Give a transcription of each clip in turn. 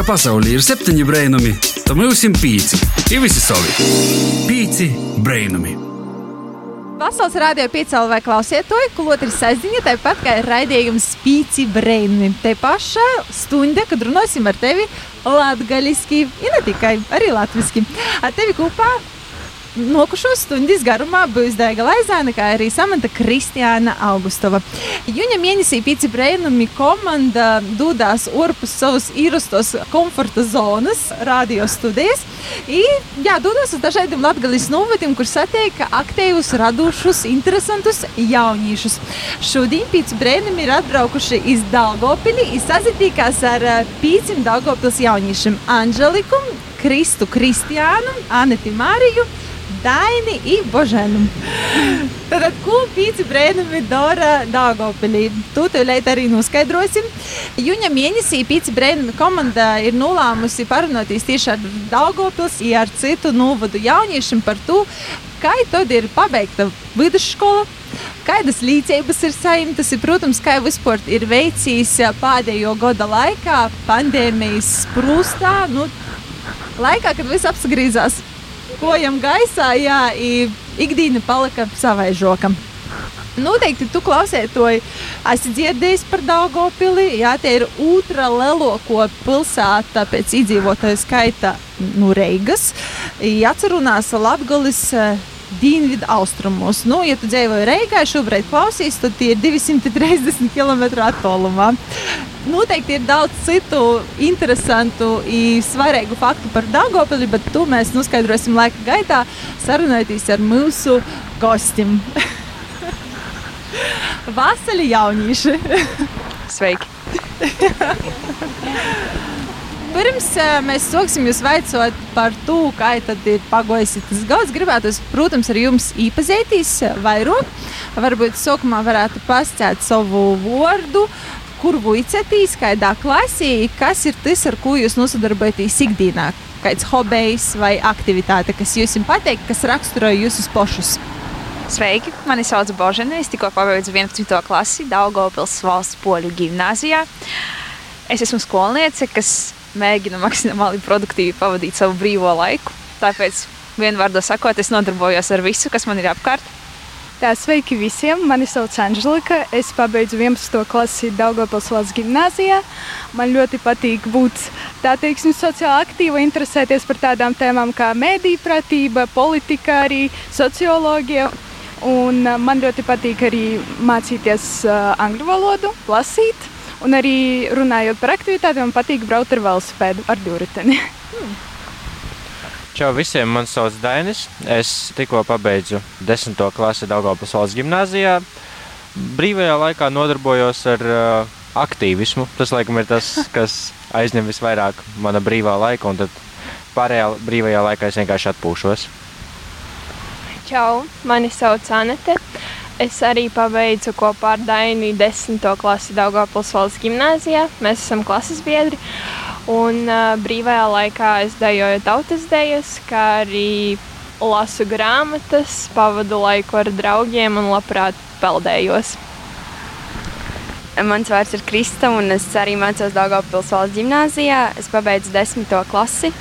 ka pasaulē ir septiņi brainami, tad mums ir pieci. Ir visi savi. Pieci brainami. Pasaules rādio piecēlā vai klausiet to, ka otrs saziņa tāpat kā ir raidījums Spīci Brainami. Te paša stunda, kad runāsim ar tevi latgaļiski, ja ne tikai arī latviski. Ar tevi kopā Nokušo stundas garumā būs Daiga Laizāna, kā arī Samanta Kristiāna Augustova. Jūņa mēnesī Pīci Breinumi komanda dūdās orpus savas īrastos komforta zonas, radio studijas. I, jā, dūdās uz dažādiem latgalis novadiem, kur satiek aktīvus, radošus, interesantus jauniešus. Šodien Pīci Breinumi ir atbraukuši iz Daugopili, sazitīkās ar pīcim Daugopils jauniešiem Anželiku, Kristu Kristiānu, Aneti Mariju, Daini un Boženu. Tad, ko pīci brēnumi dara Dāngopilī? Tu tūlīt arī noskaidrosim. Jūņa mēnesī pīci brēnumi komanda ir nolēmusi parunāties tieši ar Dāngopils, ja ar citu novadu jauniešiem par to, kā tad ir pabeigta vidusskola. Kādas līdzības ir saimtas, ir, protams, kā vispār ir veicis pēdējo gada laikā, pandēmijas sprūstā, nu, laikā, kad viss apgrīzās kojam gaisā, jā, ikdiena palika savai žokam. Noteikti tu klausies to, esi dzirdējis par Daugopili. Jā, tie ir otrā lielāko pilsēta pēc iedzīvotāju skaita no Reigas. Atcerunās Latgolis dienvidu austrumos. Nu, ja tu dzīvoji Reigā, šobrīd klausies, tad tie ir 230 km attālumā. Noteikti ir daudz citu interesantu un svarīgu faktu par Dāngopili, bet to mēs noskaidrosim laika gaitā, sarunājoties ar mūsu gostiem. Vasarī jaunieši! Sveiki! Pirms mēs sāksim jūs veicot par to, kā ir pagājis tas gads, gribētu, protams, ar jums iepazīties vairāk. Varbūt sākumā varētu pastāstīt savu vārdu, kur vicetīs, kādā klasī, kas ir tas, ar ko jūs nosadarbojaties ikdienā. Kāds hobijs vai aktivitāte, kas jums patīk, kas raksturo jūsus pašus. Sveiki, mani sauc Božena. Es tikko pabeidzu 11. klasi Daugopils valsts poļu gimnāzijā. Es esmu skolniece, kas mēģinu maksimāli produktīvi pavadīt savu brīvo laiku. Tāpēc, vienvārdā sakot, es nodarbojos ar visu, kas man ir apkārt. Tā, sveiki visiem! Mani sauc Anželika. Es pabeidzu 11. klasi Daugopils valsts gimnāzijā. Man ļoti patīk būt tā teiksim, sociāli aktīva, interesēties par tādām tēmām kā mēdīpratība, politika, arī socioloģija. Un man ļoti patīk arī mācīties uh, angļu valodu, lasīt. Un arī runājot par aktivitātēm, man patīk braukt ar velosipēdu, ar divriteni. Hmm. Čau visiem, man sauc Dainis. Es tikko pabeidzu 10. klasi Daugavpils valsts gimnāzijā. Brīvajā laikā nodarbojos ar uh, aktīvismu. Tas, laikam, ir tas, kas aizņem visvairāk mana brīvā laika, un tad pārējā brīvajā laikā es vienkārši atpūšos. Čau, mani sauc Anete. Es arī pabeidzu kopā ar Dainu 10. klasi Daugavpils valsts gimnāzijā. Mēs esam klases biedri. Un uh, brīvajā laikā es dejoju tautas dejas, kā arī lasu grāmatas, pavadu laiku ar draugiem un labprāt peldējos. Mans vārds ir Krista, un es arī mācos Daugavpils valsts gimnāzijā. Es pabeidzu 10. klasi.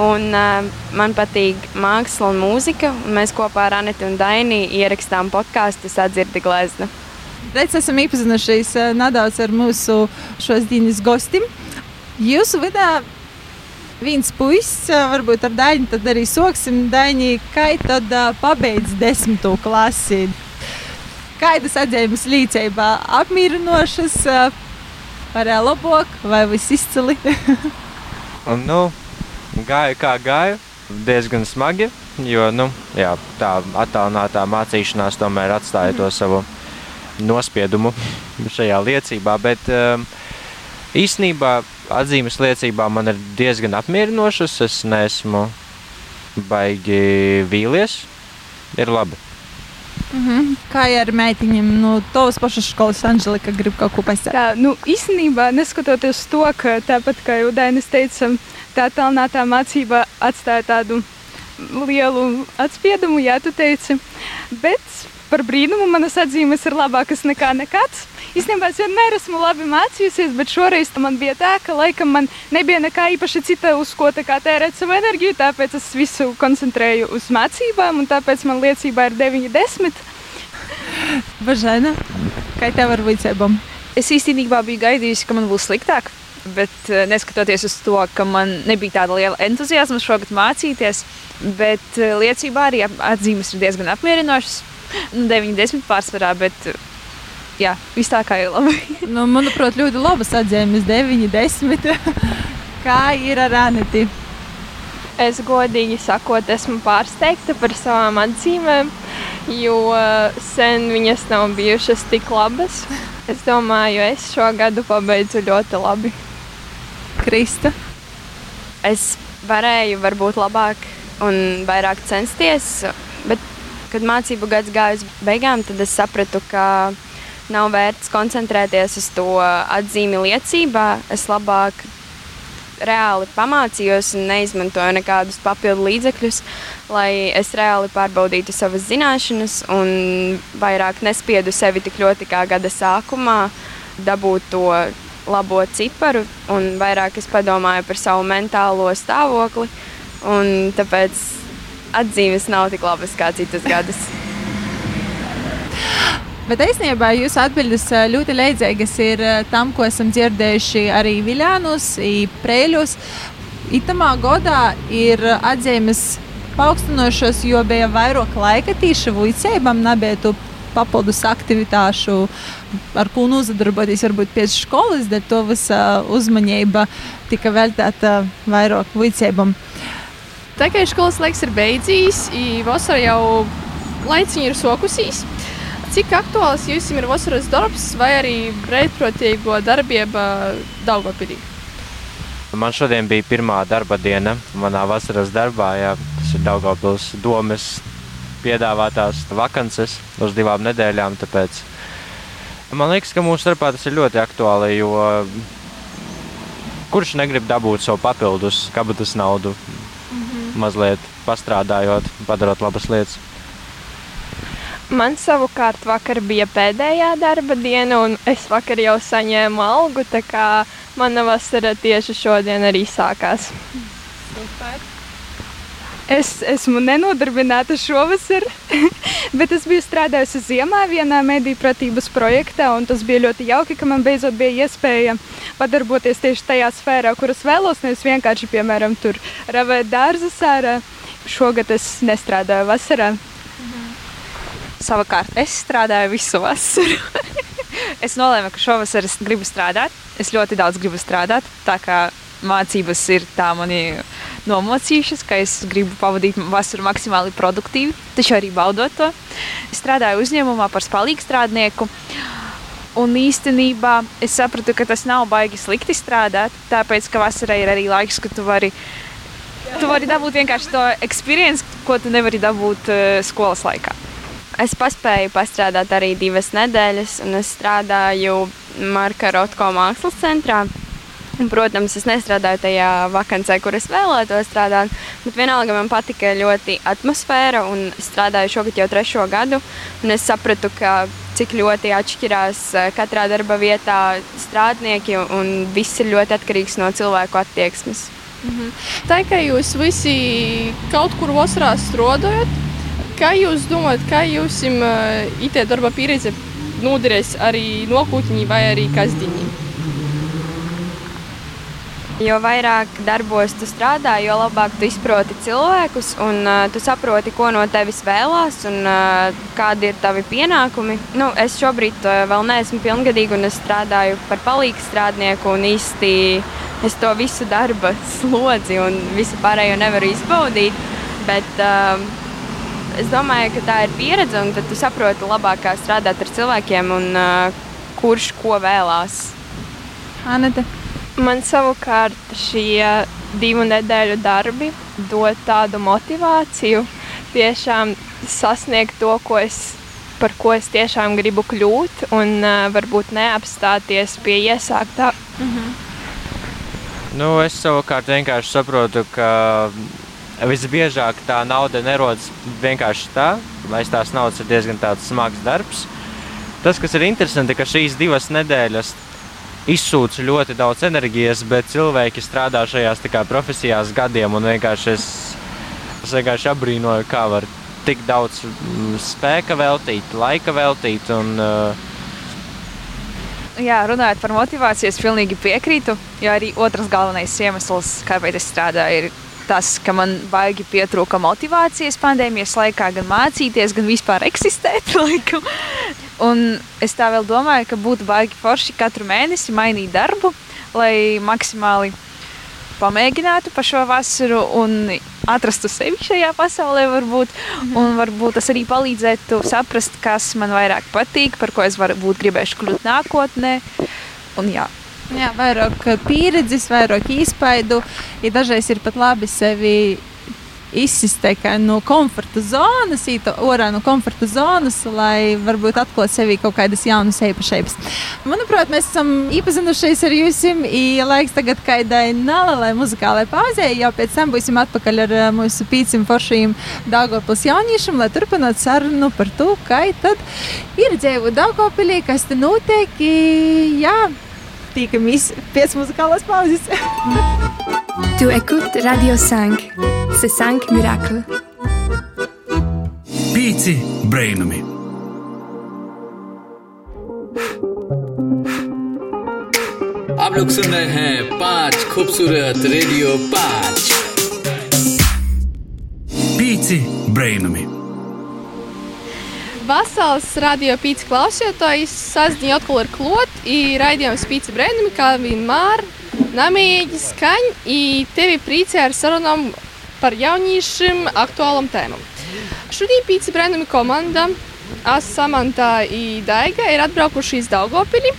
Un, uh, man patīk māksla un mūzika. Un mēs kopā ar Anetu un Dainu ierakstām podkāstu Sadzirdi glezna. Reiz esam iepazinušies uh, nedaudz ar mūsu šodienas gostiem. Jūsu vidā viens puisis, varbūt ar Dainu, tad arī soksim Daini, kā tad pabeidz desmito klasi. Kādas atzīmes līdzībā apmierinošas, varēja labāk vai viss izcili? un, nu, gāja kā gāja, diezgan smagi. Jo nu, jā, tā attālinātā mācīšanās tomēr atstāja to savu nospiedumu šajā liecībā. Bet um, īsnībā atzīmes liecībā man ir diezgan apmierinošas. Es neesmu baigi vīlies. Ir labi. Mm -hmm. Kā ar meitiņiem no nu, tavas pašas skolas, Anģelika, grib kaut ko pasakāt? Jā, nu, īstenībā, neskatoties to, ka tāpat kā jau Dainis teica, tā tālinātā mācība atstāja tādu lielu atspiedumu, jā, tu teici. Bet par brīnumu manas atzīmes ir labākas nekā nekāds. Īstenībā es vienmēr esmu labi mācījusies, bet šoreiz man bija tā, ka laikam man nebija nekā īpaši cita, uz ko tērēt savu enerģiju. Tāpēc es visu koncentrēju uz mācībām, un tāpēc man liecībā ir 90. Bažēna, kā tev ar vicībām? Es īstenībā biju gaidījusi, ka man būs sliktāk. Bet eh, neskatoties uz to, ka man nebija tāda liela entuziasma šogad mācīties, bet eh, liecībā arī atzīmes ir diezgan apmierinošas. Nu, 90 pārsvarā, bet jā, viss tā kā ir labi. nu, manuprāt, ļoti labas atzīmes, 9, 10. kā ir ar Aneti? Es godīgi sakot, esmu pārsteigta par savām atzīmēm, jo sen viņas nav bijušas tik labas. Es domāju, es šo gadu pabeidzu ļoti labi. Krista? Es varēju varbūt labāk un vairāk censties, bet, kad mācību gads gāja uz beigām, tad es sapratu, ka nav vērts koncentrēties uz to atzīmi liecībā. Es labāk reāli pamācījos un neizmantoju nekādus papildu līdzekļus, lai es reāli pārbaudītu savas zināšanas un vairāk nespiedu sevi tik ļoti kā gada sākumā, dabūt to labo ciparu, un vairāk es padomāju par savu mentālo stāvokli. Tāpēc atzīmes nav tik labas kā citas gadus. Bet īstenībā jūsu atbildes ļoti līdzīgas ir tam, ko esam dzirdējuši arī Viljānos, Prēļos. Itamā gadā ir atzīmes paaugstinošas, jo bija vairāk laika tīša vicībām, nebija papildus aktivitāšu, ar ko nozadarboties varbūt pēc skolas, bet to visa uzmanība tika veltīta vairāk vicībām. Tā kā skolas laiks ir beidzies, vasara jau laiciņi ir sokusīs. Cik aktuāls jums ir vasaras darbs vai arī brīvprātīgo darbība Daugopilī? Man šodien bija pirmā darba diena manā vasaras darbā. Jā, tas ir Daugopils domes piedāvātās vakances uz divām nedēļām. Tāpēc man liekas, ka mūsu starpā tas ir ļoti aktuāli, jo kurš negrib dabūt savu papildus kabatas naudu, mm -hmm. mazliet pastrādājot, padarot labas lietas. Man savukārt vakar bija pēdējā darba diena, un es vakar jau saņēmu algu. Tā kā mana vasara tieši šodien arī sākās. Super. Es esmu nenodarbināta šovasar, bet es biju strādājusi ziemā vienā mediju pratības projektā, un tas bija ļoti jauki, ka man beidzot bija iespēja padarboties tieši tajā sfērā, kuras vēlos. Nevis vienkārši, piemēram, tur ravēt dārza sārā. Šogad es nestrādāju vasarā. Savukārt es strādāju visu vasaru. es nolēmu, ka šovasar es gribu strādāt. Es ļoti daudz gribu strādāt. Tā kā mācības ir tā mani nomocījušas, ka es gribu pavadīt vasaru maksimāli produktīvi, taču arī baudot to. Es strādāju uzņēmumā par spēlīgu strādnieku. Un īstenībā es sapratu, ka tas nav baigi slikti strādāt, tāpēc ka vasarā ir arī laiks, kad tu vari, tu vari dabūt vienkārši to pieredzi, ko tu nevari dabūt uh, skolas laikā. Es paspēju pastrādāt arī divas nedēļas, un es strādāju Marka Rotko mākslas centrā. Un, protams, es nestrādāju tajā vakancē, kur es vēlētos strādāt, bet vienalga man patika ļoti atmosfēra. Es strādāju šogad jau trešo gadu, un es sapratu, ka cik ļoti atšķirās eh, katrā darba vietā strādnieki, un viss ir ļoti atkarīgs no cilvēku attieksmes. -hmm. Tā kā jūs visi kaut kur vasarā strādājat, Kā jūs domājat, kā jums IT darba pieredze noderēs arī nākotnē vai arī kasdienī? Jo vairāk darbos tu strādā, jo labāk tu izproti cilvēkus un uh, tu saproti, ko no tevis vēlās un uh, kādi ir tavi pienākumi. Nu, es šobrīd uh, vēl neesmu pilngadīga un es strādāju par palīgu strādnieku un īsti es to visu darba slodzi un visu pārējo nevaru izbaudīt. Bet, uh, es domāju, ka tā ir pieredze, un tad tu saproti labāk, kā strādāt ar cilvēkiem un uh, kurš ko vēlās. Anete. Man savukārt šie divu nedēļu darbi dod tādu motivāciju tiešām sasniegt to, ko es, par ko es tiešām gribu kļūt, un uh, varbūt neapstāties pie iesāktā. Mm -hmm. nu, es savukārt vienkārši saprotu, ka Visbiežāk tā nauda nerodas vienkārši tā, aiz tās naudas ir diezgan smags darbs. Tas, kas ir interesanti, ka šīs divas nedēļas izsūta ļoti daudz enerģijas, bet cilvēki strādā šajās kā, profesijās gadiem. Vienkārši es, es vienkārši apbrīnoju, kā var tik daudz mm, spēka veltīt, laika veltīt. Un, uh, Jā, runājot par motivāciju, es pilnīgi piekrītu. Jo arī otrs galvenais iemesls, kāpēc es strādāju, ir tas, ka man baigi pietrūka motivācijas pandēmijas laikā, gan mācīties, gan vispār eksistēt. Laikam. Un es tā vēl domāju, ka būtu baigi forši katru mēnesi mainīt darbu, lai maksimāli pamēģinātu pa šo vasaru un atrastu sevi šajā pasaulē, varbūt. Mhm. Un varbūt tas arī palīdzētu saprast, kas man vairāk patīk, par ko es varbūt gribēšu kļūt nākotnē. Un, jā. Jā, vairāk pieredzes, vairāk iespaidu. Ja dažreiz ir pat labi sevi izsist no komforta zonas, īt orā no komforta zonas, lai varbūt atklātu sevī kaut kādas jaunas īpašības. Manuprāt, mēs esam iepazinušies ar jums, ir laiks tagad kādai nelielai muzikālai pauzē, jau pēc tam būsim atpakaļ ar mūsu pīcim foršajiem Dāngopils jauniešiem, lai turpinātu sarunu par to, kā tad ir dzīvo Dāngopilī, kas te notiek. Jā, tiekamies pēc muzikālās pauzes. tu écoutes Radio 5. C'est 5 Miracle. Pīci brainami. आप लोग सुन रहे हैं पांच खूबसूरत रेडियो पांच Pīci brainami. Vasaras radio pīcis klausītājs sazdiņa atkal ir klot, ir raidījums pīcis brēnumi, kā vienmēr, namīgi skaņ, i tevi priecē ar sarunām par jauniešiem aktuālam tēmam. Šodien pīci brendumi komanda As Samantā un Daiga ir atbraukuši iz Daugopili,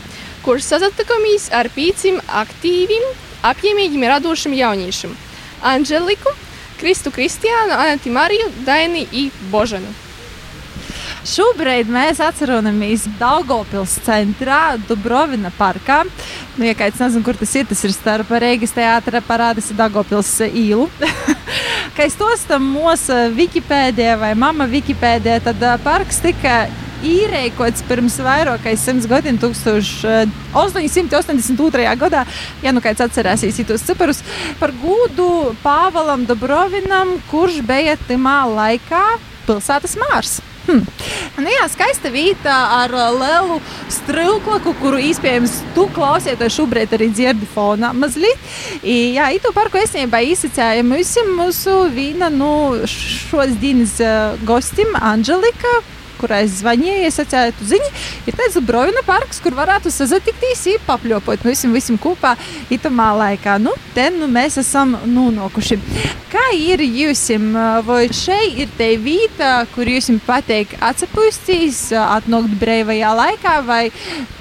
kur sazatikamies ar pīcim aktīvim, apjēmīgiem radošiem jauniešiem - Anželiku, Kristu Kristiānu, Aneti Mariju, Daini un Božanu. Šobrīd mēs atceramies Daugopils centrā, Dubrovina parkā. Nu, ja kāds nezina, kur tas ir, tas ir starp Reigas teātra parādās Daugopils īlu. Kā es to stam mūsu Wikipēdijā vai mama Wikipēdijā, tad parks tika īrēkots pirms vairāk kā 100 gadiem, 1882. gadā. Ja nu kāds atcerēsies tos ciparus par gūdu Pāvalam Dobrovinam, kurš bija timā laikā pilsētas mārs. Hmm. Nu, jā, skaista vieta ar lielu strilklaku, kuru iespējams tu klausies, to šobrīd arī dzirdi fonā mazliet. I, jā, itu parku esnībā izsacēja mūsu vīna nu, šos dienas gostim Anželika, kurai es zvanīju, iesacīju ziņu, ir tāds Brovina parks, kur varētu sazatikties, papļopot visam, visam kopā itamā laikā. Nu, te nu mēs esam nonākuši. Kā ir jūsim, vai šeit ir te vieta, kur jūsim pateik atsapūstīs, atnākt brīvajā laikā, vai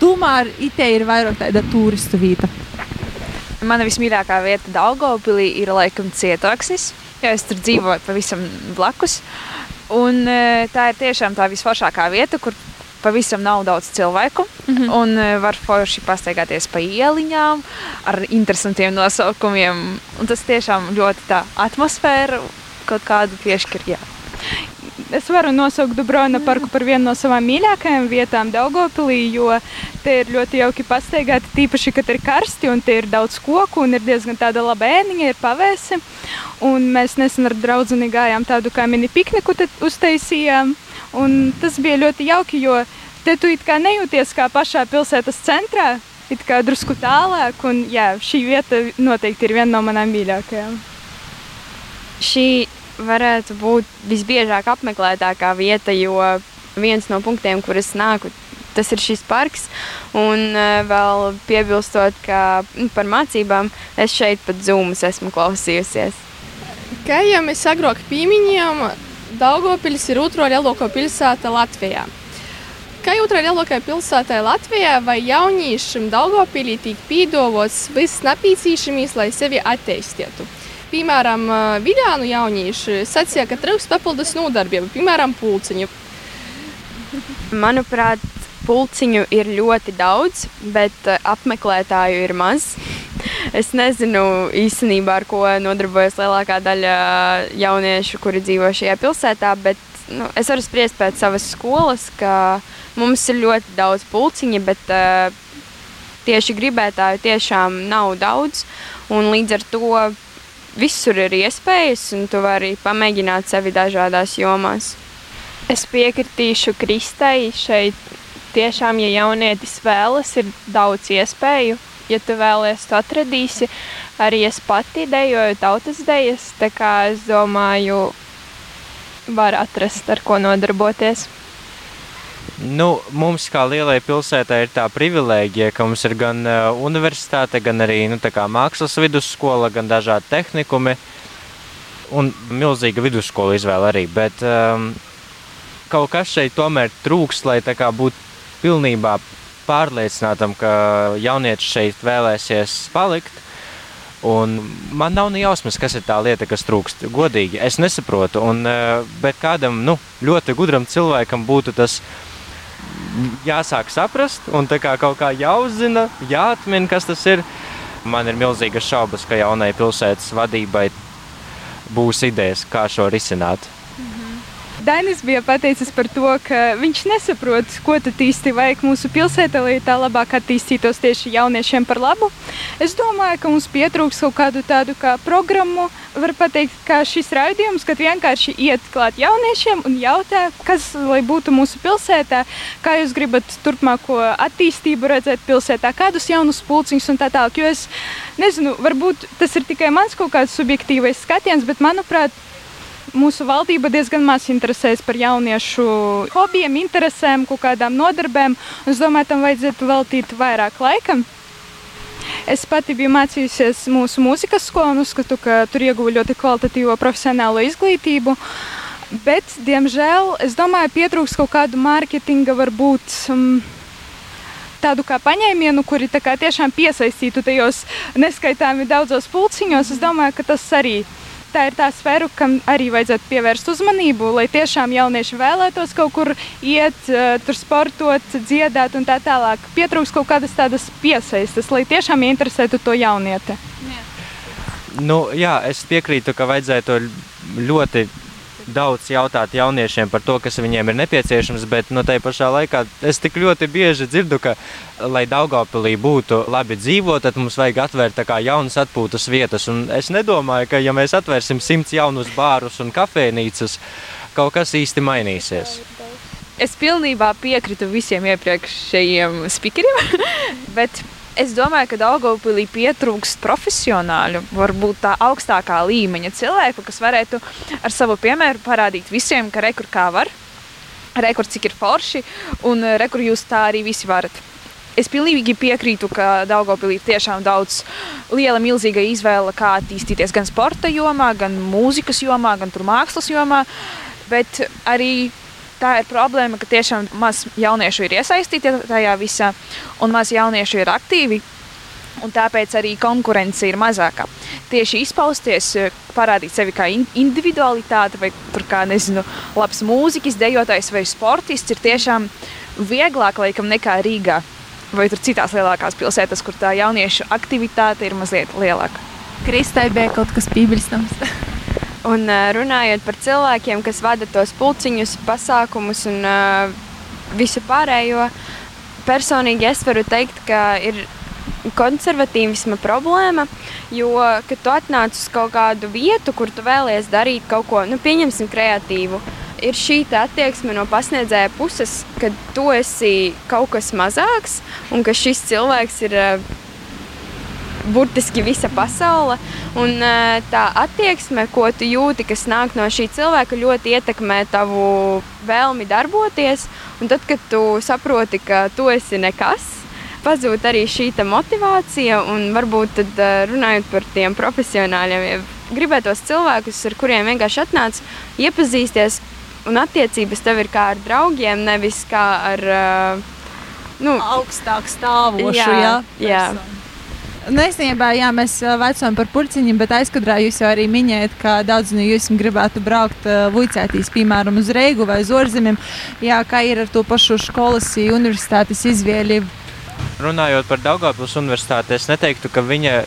tomēr ite ir vairāk tāda turistu vieta? Mana vismīļākā vieta Daugopilī ir laikam cietoksnis, jo es tur dzīvoju pavisam blakus. Uh, Un, e, tā ir tiešām tā visforšākā vieta, kur pavisam nav daudz cilvēku. Mm -hmm. Un e, var forši pastaigāties pa ieliņām ar interesantiem nosaukumiem. Un tas tiešām ļoti tā atmosfēra kaut kādu piešķir. Es varu nosaukt Dubrovina parku par vienu no savām mīļākajām vietām Daugopilī, jo te ir ļoti jauki pastaigāt, tīpaši, kad ir karsti un te ir daudz koku un ir diezgan tāda laba ēniņa, ir pavēsi. Un mēs nesen ar draugu gājām tādu kā mini pikniku uztaisījām. Un tas bija ļoti jauki, jo te tu it kā nejūties kā pašā pilsētas centrā, it kā drusku tālāk. Un, jā, šī vieta noteikti ir viena no manām mīļākajām. Šī varētu būt visbiežāk apmeklētākā vieta, jo viens no punktiem, kur es nāku, tas ir šis parks. Un uh, vēl piebilstot, ka nu, par mācībām es šeit pat zūmus esmu klausījusies. Kā jau mēs agrāk pieminējām, Daugopils ir otro lielāko pilsēta Latvijā. Kā otrā lielākā pilsētā Latvijā, vai jauniešiem Daugopilī tiek pīdavots viss nepieciešamais, lai sevi attīstītu? Piemēram, Viljānu jaunieši sacīja, ka trūkst papildus nodarbību, piemēram, pulciņu. Manuprāt, pulciņu ir ļoti daudz, bet apmeklētāju ir maz. Es nezinu īstenībā, ar ko nodarbojas lielākā daļa jauniešu, kuri dzīvo šajā pilsētā, bet nu, es varu spriest pēc savas skolas, ka mums ir ļoti daudz pulciņa, bet uh, tieši gribētāju tiešām nav daudz. Līdz ar to visur ir iespējas, un tu vari pamēģināt sevi dažādās jomās. Es piekritīšu Kristai šeit. Tiešām, ja jaunietis vēlas, ir daudz iespēju. Ja tu vēlies, tu atradīsi. Arī es pati dejoju tautas dejas, tā kā es domāju, var atrast, ar ko nodarboties. Nu, mums, kā lielai pilsētai, ir tā privilēģija, ka mums ir gan uh, universitāte, gan arī nu, mākslas vidusskola, gan dažādi tehnikumi un milzīga vidusskola izvēle arī. Bet um, kaut kas šeit tomēr trūks, lai būtu pilnībā pārliecinātam, ka jaunieši šeit vēlēsies palikt. Un man nav ne jausmas, kas ir tā lieta, kas trūkst. Godīgi, es nesaprotu. Un, bet kādam nu, ļoti gudram cilvēkam būtu tas jāsāk saprast, un tā kā kaut kā jāuzzina, jāatmin, kas tas ir. Man ir milzīgas šaubas, ka jaunai pilsētas vadībai būs idejas, kā šo risināt. Dainis bija pateicis par to, ka viņš nesaprot, ko tad īsti vajag mūsu pilsētā, lai tā labāk attīstītos tieši jauniešiem par labu. Es domāju, ka mums pietrūks kaut kādu tādu kā programmu, var teikt, kā šis raidījums, kad vienkārši iet klāt jauniešiem un jautā, kas lai būtu mūsu pilsētā, kā jūs gribat turpmāko attīstību redzēt pilsētā, kādus jaunus pulciņus un tā tālāk. Jo es nezinu, varbūt tas ir tikai mans kaut kāds subjektīvais skatiens, bet manuprāt, mūsu valdība diezgan maz interesēs par jauniešu hobijiem, interesēm, kaut kādām nodarbēm. Es domāju, tam vajadzētu veltīt vairāk laika. Es pati biju mācījusies mūsu mūzikas skolā un uzskatu, ka tur ieguvu ļoti kvalitatīvo profesionālo izglītību. Bet, diemžēl, es domāju, pietrūks kaut kādu mārketinga, varbūt um, tādu kā paņēmienu, kuri tiešām piesaistītu tajos neskaitāmi daudzos pulciņos. Es domāju, ka tas arī ir tā ir tā sfēra, kam arī vajadzētu pievērst uzmanību, lai tiešām jaunieši vēlētos kaut kur iet, uh, tur sportot, dziedāt un tā tālāk. Pietrūks kaut kādas tādas piesaistes, lai tiešām interesētu to jaunieti. Jā. Nu, jā, es piekrītu, ka vajadzētu ļoti daudz jautāt jauniešiem par to, kas viņiem ir nepieciešams, bet no nu, tai pašā laikā es tik ļoti bieži dzirdu, ka, lai Daugopilī būtu labi dzīvot, tad mums vajag atvērt tā kā jaunas atpūtas vietas. Un es nedomāju, ka ja mēs atvērsim simts jaunus bārus un kafejnīcas, kaut kas īsti mainīsies. Es pilnībā piekrītu visiem iepriekšējiem speakeriem, bet Es domāju, ka Daugopilī pietrūkst profesionāļu, varbūt tā augstākā līmeņa cilvēku, kas varētu ar savu piemēru parādīt visiem, ka rekur kā var, rekur cik ir forši un rekur jūs tā arī visi varat. Es pilnīgi piekrītu, ka Daugopilī ir tiešām daudz liela, milzīga izvēle, kā attīstīties gan sporta jomā, gan mūzikas jomā, gan mākslas jomā, bet arī tā ir problēma, ka tiešām maz jauniešu ir iesaistīti tajā visā, un maz jauniešu ir aktīvi. Un tāpēc arī konkurence ir mazāka. Tieši izpausties, parādīt sevi kā individualitāte, vai kā nezinu, labs mūziķis, dejotājs vai sportists, ir tiešām vieglāk laikam nekā Rīgā vai citās lielākās pilsētās, kur tā jauniešu aktivitāte ir mazliet lielāka. Kristai bija kaut kas piebilstams. Un runājot par cilvēkiem, kas vada tos pulciņus, pasākumus un uh, visu pārējo, personīgi es varu teikt, ka ir konservatīvisma problēma, jo, kad tu atnāc uz kaut kādu vietu, kur tu vēlies darīt kaut ko, nu, pieņemsim, kreatīvu, ir šī attieksme no pasniedzēja puses, ka tu esi kaut kas mazāks un ka šis cilvēks ir burtiski visa pasaule. Un tā attieksme, ko tu jūti, kas nāk no šī cilvēka, ļoti ietekmē tavu vēlmi darboties. Un tad, kad tu saproti, ka tu esi nekas, pazūd arī šī motivācija. Un varbūt tad, runājot par tiem profesionāļiem, gribētos cilvēkus, ar kuriem vienkārši atnāc, iepazīsties. Un attiecības tev ir kā ar draugiem, nevis kā ar uh, nu, augstāk stāvošu. Jā, jā, jā. Īstenībā, jā, mēs vecojam par puķiņiem, bet aizkadrā jūs jau arī minējat, ka daudz no jums gribētu braukt Vuicētīs, piemēram, uz Reigu vai uz Orzemiem. Jā, kā ir ar to pašu skolas universitātes izvēli? Runājot par Daugavpils universitāti, es neteiktu, ka viņa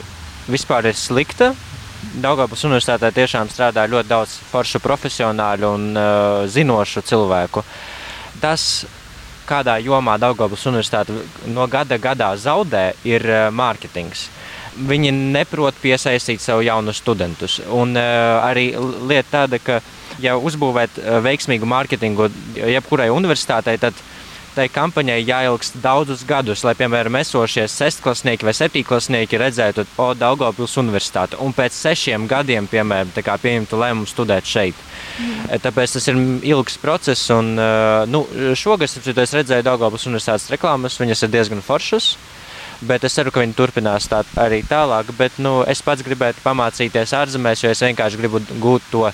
vispār ir slikta. Daugavpils universitātē tiešām strādā ļoti daudz foršu profesionāļu un uh, zinošu cilvēku. Tas, kādā jomā Daugavpils universitāte no gada gadā zaudē, ir uh, mārketings. Viņi neprot piesaistīt sev jaunus studentus. Un uh, arī lieta tāda, ka, ja uzbūvēt uh, veiksmīgu mārketingu jebkurai universitātei, tad tai kampaņai jāilgst daudzus gadus, lai, piemēram, esošie sestklasnieki vai septīklasnieki redzētu, o, Daugopils universitāte, un pēc sešiem gadiem, piemēram, pieņemtu lēmumu studēt šeit. Mm. Tāpēc tas ir ilgs process, un nu, šogad, es redzēju Daugopils universitātes reklāmas, viņas ir diezgan foršas. Bet es ceru, ka viņi turpinās tā arī tālāk. Bet nu, es pats gribētu pamācīties ārzemēs, jo es vienkārši gribu gūt to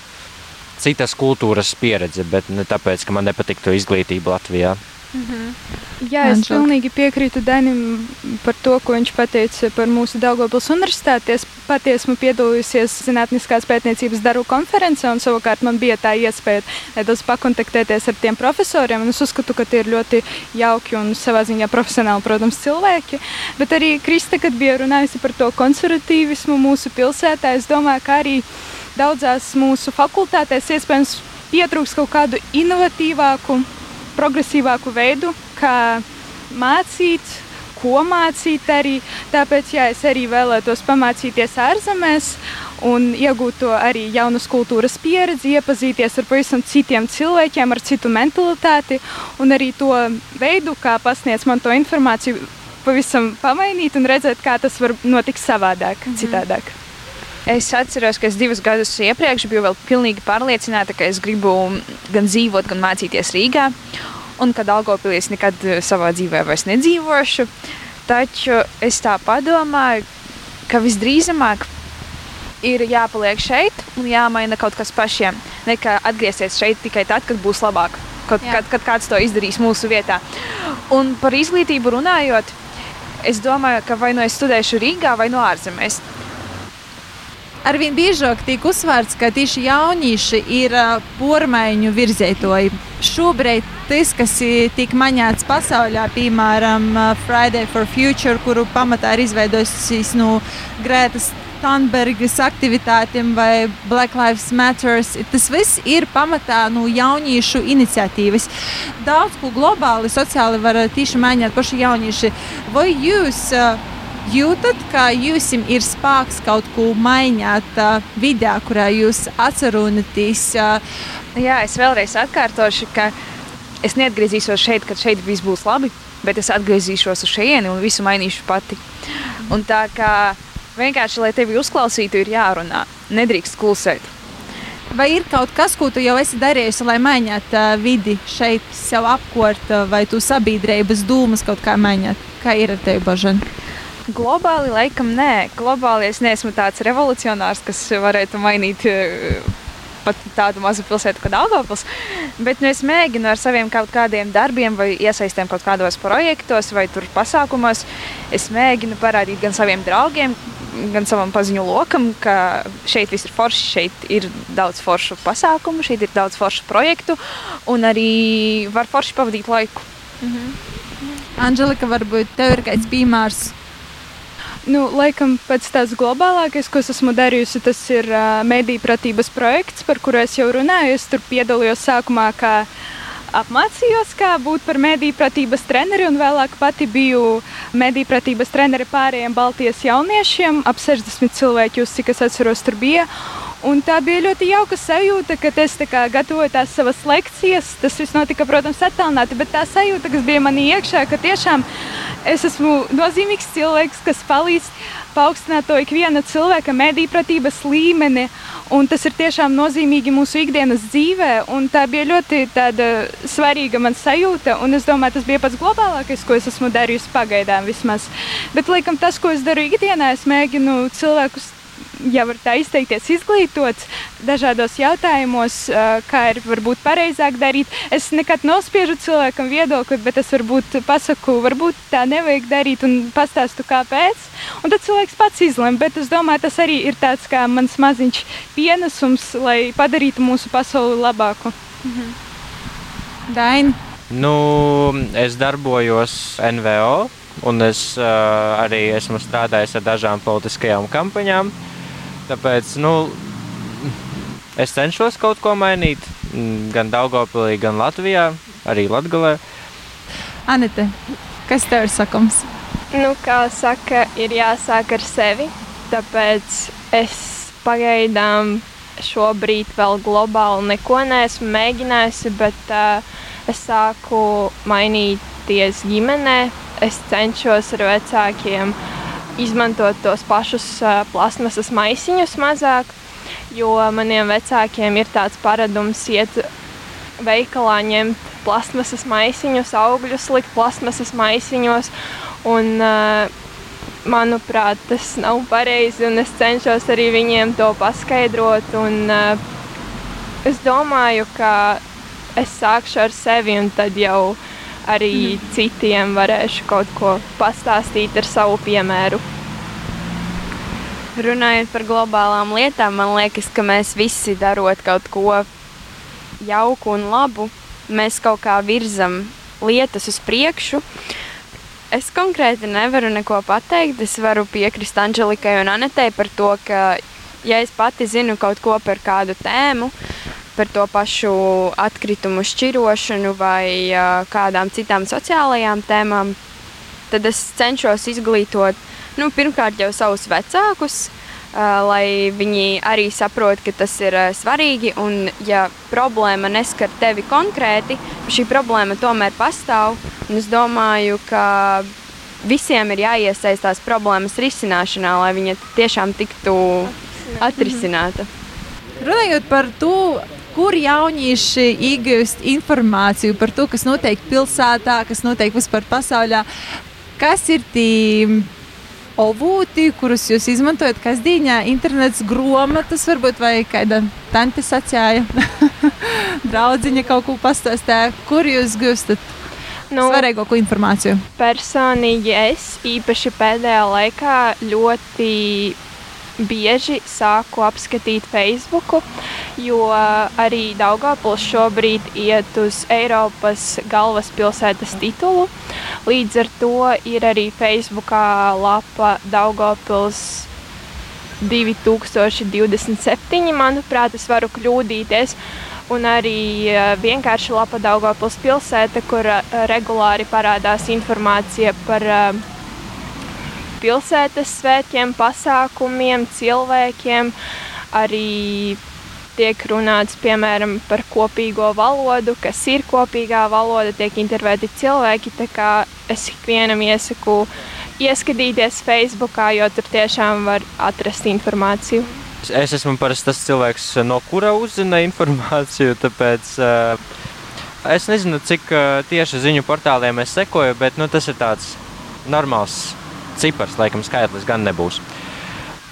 citas kultūras pieredzi, bet ne tāpēc, ka man nepatiktu izglītība Latvijā. -hmm. Jā, es Anželika. pilnīgi piekrītu Danim par to, ko viņš teica par mūsu Daugopils universitāti. Es pati esmu piedalījusies zinātniskās pētniecības darbu konferencē, un savukārt man bija tā iespēja nedaudz pakontaktēties ar tiem profesoriem. Es uzskatu, ka tie ir ļoti jauki un savā ziņā profesionāli, protams, cilvēki. Bet arī Krista, kad bija runājusi par to konservatīvismu mūsu pilsētā, es domāju, ka arī daudzās mūsu fakultātēs iespējams pietrūks kaut kādu inovatīvāku progresīvāku veidu, kā mācīt, ko mācīt arī. Tāpēc jā, es arī vēlētos pamācīties ārzemēs un iegūt to arī jaunas kultūras pieredzi, iepazīties ar pavisam citiem cilvēkiem, ar citu mentalitāti un arī to veidu, kā pasniedz man to informāciju, pavisam pamainīt un redzēt, kā tas var notikt savādāk, mm -hmm. citādāk. Es atceros, ka es divus gadus iepriekš biju vēl pilnīgi pārliecināta, ka es gribu gan dzīvot, gan mācīties Rīgā un ka Daugopilī es nekad eh, savā dzīvē vairs nedzīvošu. Taču es tā padomāju, ka visdrīzamāk ir jāpaliek šeit un jāmaina kaut kas pašiem, nekā atgriezties šeit tikai tad, kad būs labāk, kad, Jā. kad, kad kāds to izdarīs mūsu vietā. Un par izglītību runājot, es domāju, ka vai nu es studēšu Rīgā vai no ārzemēs. Arvien biežāk tiek uzsvērts, ka tieši jaunieši ir pormaiņu virzētoji. Šobrīd tas, kas tiek maņāts pasaulē, piemēram, Friday for Future, kuru pamatā ir izveidojusies no Grētas Thunbergas aktivitātēm vai Black Lives Matter. Tas viss ir pamatā no jauniešu iniciatīvas. Daudz ko globāli, sociāli var tieši mainīt paši jaunieši. Vai jūs uh, jūtat, ka jums ir spēks kaut ko mainīt vidē, kurā jūs atceraties? Uh... Jā, es vēlreiz atkārtošu, ka es neatgriezīšos šeit, kad šeit viss būs labi, bet es atgriezīšos uz šejieni un visu mainīšu pati. Un tā kā vienkārši, lai tevi uzklausītu, ir jārunā, nedrīkst klusēt. Vai ir kaut kas, ko tu jau esi darījusi, lai mainītu uh, vidi šeit, sev apkārt, vai tu sabiedrības dūmas kaut kā mainīt? Kā ir ar tevi, Bažana? Globāli laikam nē. Globāli es neesmu tāds revolucionārs, kas varētu mainīt eh, pat tādu mazu pilsētu kā Dārgopils. Bet nu, es mēģinu ar saviem kaut kādiem darbiem, vai iesaistēm kaut kādos projektos, vai pasākumos. Es mēģinu parādīt gan saviem draugiem, gan savam paziņu lokam, ka šeit viss ir forši, šeit ir daudz foršu pasākumu, šeit ir daudz foršu projektu, un arī var forši pavadīt laiku. Mhm. Anģelika, varbūt tev ir kāds piemērs, Nu, laikam pēc tās globālākais, ko es esmu darījusi, tas ir uh, mediju pratības projekts, par kuru es jau runāju. Es tur piedalījos sākumā kā apmācījos, kā būt par mediju pratības treneri, un vēlāk pati biju mediju pratības treneri pārējiem Baltijas jauniešiem. Ap 60 cilvēki, cik es atceros, tur bija. Un tā bija ļoti jauka sajūta, ka es kā, gatavoju tās savas lekcijas. Tas viss notika, protams, attālināti, bet tā sajūta, kas bija manī iekšā, ka tiešām es esmu nozīmīgs cilvēks, kas palīdz paaugstināt to ikviena cilvēka medīpratības līmeni. Un tas ir tiešām nozīmīgi mūsu ikdienas dzīvē. Tā bija ļoti svarīga man sajūta. Es domāju, tas bija pats globālākais, ko es esmu darījusi pagaidām vismaz. Bet, laikam, tas, ko es daru ikdienā, es mēģinu cilvēkus ja var tā izteikties, izglītots dažādos jautājumos, kā ir varbūt pareizāk darīt. Es nekad nospiežu cilvēkam viedokli, bet es varbūt pasaku, varbūt tā nevajag darīt un pastāstu kāpēc. Un tad cilvēks pats izlem, bet es domāju, tas arī ir tāds kā mans maziņš pienesums, lai padarītu mūsu pasauli labāku. Mhm. Daini. Nu, es darbojos NVO, un es uh, arī esmu strādājis ar dažām politiskajām kampaņām. Uh, Tāpēc, nu, es cenšos kaut ko mainīt. mm, Gan Daugopilī, gan Latvijā, arī Latgalē. Anite, kas tev ir sakums? Nu, kā saka, ir jāsāk ar sevi. Tāpēc es pagaidām šobrīd vēl globāli neko neesmu mēģinājusi, bet uh, es sāku mainīties ģimenē. Es cenšos ar vecākiem izmantot tos pašus uh, plasmasas maisiņus mazāk, jo maniem vecākiem ir tāds paradums iet veikalā ņemt plasmasas maisiņus, augļus likt plasmasas maisiņos. Un, uh, manuprāt, tas nav pareizi, un es cenšos arī viņiem to paskaidrot. Un, uh, es domāju, ka es sākšu ar sevi, un tad jau arī citiem varēšu kaut ko pastāstīt ar savu piemēru. Runājot par globālām lietām, man liekas, ka mēs visi darot kaut ko jauku un labu, mēs kaut kā virzam lietas uz priekšu. Es konkrēti nevaru neko pateikt. Es varu piekrist Anģelikai un Anetei par to, ka, ja es pati zinu kaut ko par kādu tēmu, par to pašu atkritumu šķirošanu vai kādām citām sociālajām tēmām, tad es cenšos izglītot nu, pirmkārt jau savus vecākus, lai viņi arī saprot, ka tas ir svarīgi. Un, ja problēma neskar tevi konkrēti, šī problēma tomēr pastāv. Es domāju, ka visiem ir jāiesaistās problēmas risināšanā, lai viņa tiešām tiktu atrisināta. Runājot par to, kur jaunieši iegūst informāciju par to, kas notiek pilsētā, kas notiek vispār pasaulē, kas ir tie avoti, kurus jūs izmantojat kasdienā, internets, grāmatas, varbūt vai kāda tante sacīja, draudziņa kaut ko pastāstīja, kur jūs gūstat nu, svarīgāko informāciju? Personīgi es īpaši pēdējā laikā ļoti bieži sāku apskatīt Facebook, jo arī Daugopils šobrīd iet uz Eiropas galvaspilsētas titulu. Līdz ar to ir arī Facebookā lapa Daugopils 2027, manuprāt, es varu kļūdīties. Un arī vienkārši lapa Daugopils pilsēta, kur regulāri parādās informācija par pilsētas svētkiem, pasākumiem, cilvēkiem. Arī tiek runāts piemēram par kopīgo valodu, kas ir kopīgā valoda, tiek intervēti cilvēki. Es ikvienam iesaku ieskatīties Facebook, jo tur tiešām var atrast informāciju. Es esmu parasti tas cilvēks, no kura uzzina informāciju. Tāpēc uh, es nezinu, cik uh, tieši ziņu portāliem es sekoju, bet nu, tas ir tāds normāls cipars, laikam, skaitlis gan nebūs.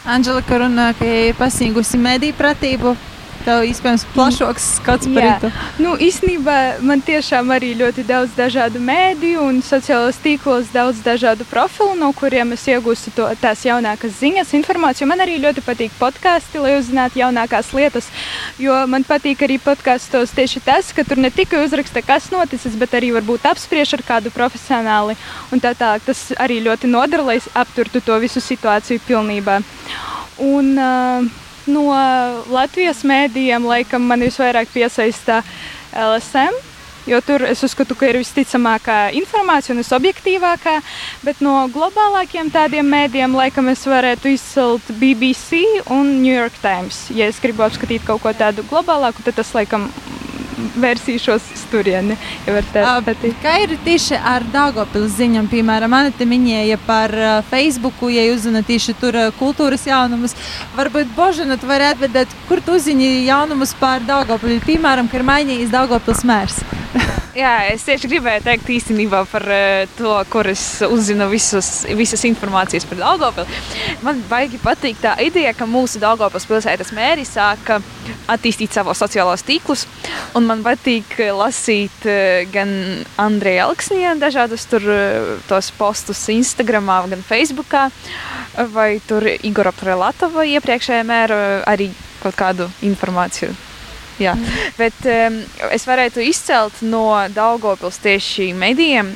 Anģelika runā, ka ir pasniegusi mediju pratību. Tev iespējams plašāks skats par to. Nu, īstenībā man tiešām arī ļoti daudz dažādu mēdīju un sociālos tīklos, daudz dažādu profilu, no kuriem es iegūstu to, tās jaunākās ziņas, informāciju. Man arī ļoti patīk podkāsti, lai uzzinātu jaunākās lietas. Jo man patīk arī podkāstos tieši tas, ka tur ne tikai uzraksta, kas noticis, bet arī varbūt apspriež ar kādu profesionāli. Un tā tālāk tas arī ļoti nodara, lai apturtu to visu situāciju pilnībā. Un, uh, no Latvijas mēdījiem laikam man visvairāk piesaista LSM. Jo tur es uzskatu, ka ir visticamākā informācija un visobjektīvākā, bet no globālākiem tādiem mēdījiem laikam es varētu izcelt BBC un New York Times. Ja es gribu apskatīt kaut ko tādu globālāku, tad tas laikam vērsīšos turieni. Ja Kā ir tieši ar Dāngopils ziņām? Piemēram, Anita minēja par Facebook, ja jūs zināt tieši tur kultūras jaunumus. Varbūt Božana, tu vari atbildēt, kur tu uzzini jaunumus par Dāngopili? Piemēram, ka ir mainījies Dāngopils mērs. Jā, es tieši gribēju teikt īstenībā par to, kur es uzzinu visus, visas informācijas par Daugopili. Man baigi patīk tā ideja, ka mūsu Daugopils pilsētas mēri sāka attīstīt savos sociālos tīklus. Un man patīk lasīt gan Andreja Alksnija dažādus tur tos postus Instagramā, gan Facebookā, vai tur Igora Prelatova iepriekšējā mēra arī kaut kādu informāciju Jā. Bet um, es varētu izcelt no Daugopils tieši medijiem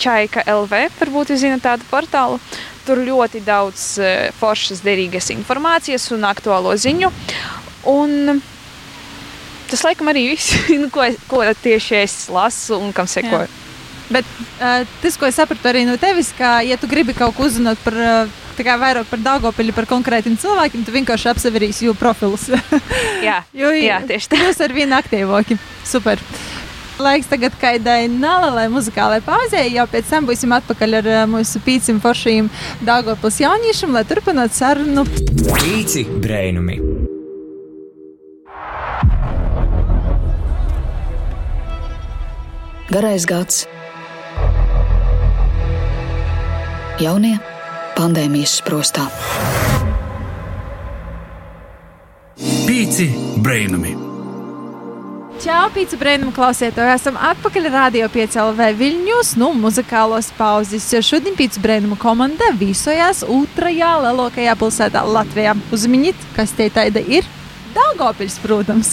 Čaika LV, varbūt jūs zinat tādu portālu. tur ļoti daudz uh, foršas, derīgas informācijas un aktuālo ziņu. Un tas, laikam, arī viss, nu, ko, ko tieši es lasu un kam sekoju. Jā. Bet uh, tas, ko es sapratu arī no tevis, ka, ja tu gribi kaut ko uzzināt par, uh, kā vairāk par Dāngopili, par konkrētiem cilvēkiem, tu vienkārši apseverīsi jūsu profilus. jā, jo, jā, tieši tā. Jūs ar vienu aktīvāki. Super. Laiks tagad kaidai nelielai muzikālai pauzē, jau pēc tam būsim atpakaļ ar uh, mūsu pīcim foršajiem Dāngopils jauniešiem, lai turpinātu sarunu. Pīci brēnumi! Garais gads Jaunie pandēmijas sprostā. Pīci brainami! Čau, pīci brīnumu klausītāji! Esam atpakaļ Radio 5LV Viļņos, nu, muzikālos pauzes. Šodien pīci brīnumu komanda viesojās otrajā lielākajā pilsētā Latvijā. Uzminiet, kas te tāda ir? Dāngopils, protams.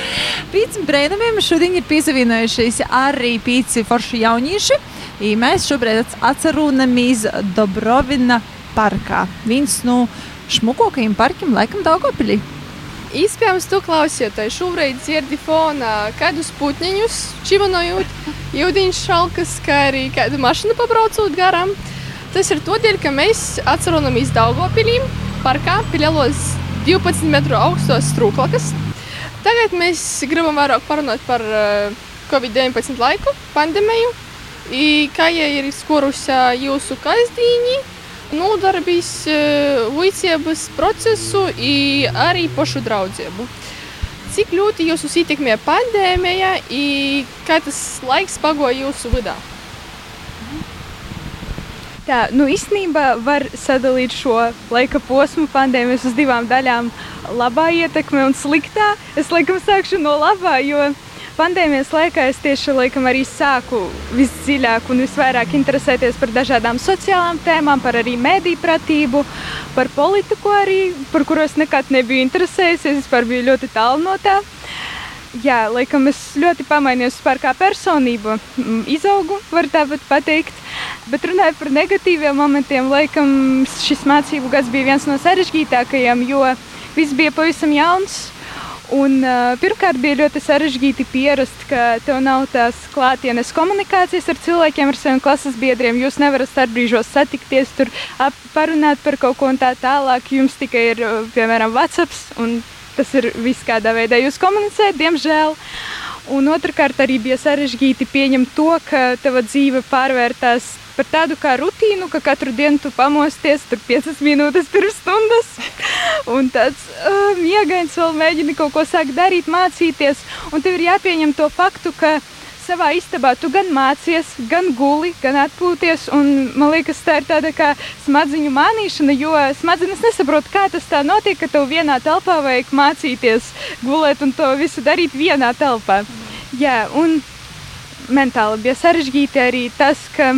pīci brīnumiem šodien ir piesavienojušies arī pīci forši jaunieši. I mēs šobrīd atceramies Dobrovina parkā. Viens no šmukākajiem parkiem laikam Daugopilī. Iespējams, tu klausieties, šobrīd dzirdi fonā kādus putniņus, čivanojot, jūdiņš šalkas, kā arī kādu mašīnu pabraucot garām. Tas ir tādēļ, ka mēs atceramies Daugopilī parkā pie lielos 12 metru augstos strūklakas. Tagad mēs gribam vairāk parunāt par uh, Covid-19 laiku, pandēmiju, I kāja ir skorusi jūsu kasdīņi, nodarbīs līdzības procesu un arī pašu draudzību. Cik ļoti jūs ietekmē pandēmija un kā tas laiks pagoja jūsu vidā? Tā, nu īstenībā var sadalīt šo laika posmu pandēmijas uz divām daļām - labā ietekme un sliktā. Es laikam sākšu no labā, jo Pandēmijas laikā es tieši laikam arī sāku visdziļāk un visvairāk interesēties par dažādām sociālām tēmām, par arī mediju pratību, par politiku arī, par kuru es nekad nebiju interesējies. Es vispār biju ļoti tālu no tā. Jā, laikam es ļoti pamainījos par kā personību, mm, izaugu, var tā pat teikt. Bet runājot par negatīviem momentiem, laikam šis mācību gads bija viens no sarežģītākajiem, jo viss bija pavisam jauns Un, uh, pirmkārt, bija ļoti sarežģīti pierast, ka tev nav tās klātienes komunikācijas ar cilvēkiem, ar saviem klases biedriem. Jūs nevarat starpbrīžos satikties, tur parunāt par kaut ko un tā tālāk. Jums tikai ir, piemēram, WhatsApp, un tas ir viss, kādā veidā jūs komunicējat, diemžēl. Un otrkārt, arī bija sarežģīti pieņemt to, ka tava dzīve pārvērtās par tādu kā rutīnu, ka katru dienu tu pamosties tur 5 minūtes pirms stundas. Un tāds uh, miegains vēl mēģini kaut ko sākt darīt, mācīties. Un tev ir jāpieņem to faktu, ka savā istabā tu gan mācies, gan guli, gan atpūties. Un, man liekas, tā ir tāda kā smadziņu mānīšana, jo smadzenes nesaprot, kā tas tā notiek, ka tev vienā telpā vajag mācīties, gulēt un to visu darīt vienā telpā. Jā, un mentāli bija sarežģīti arī tas, ka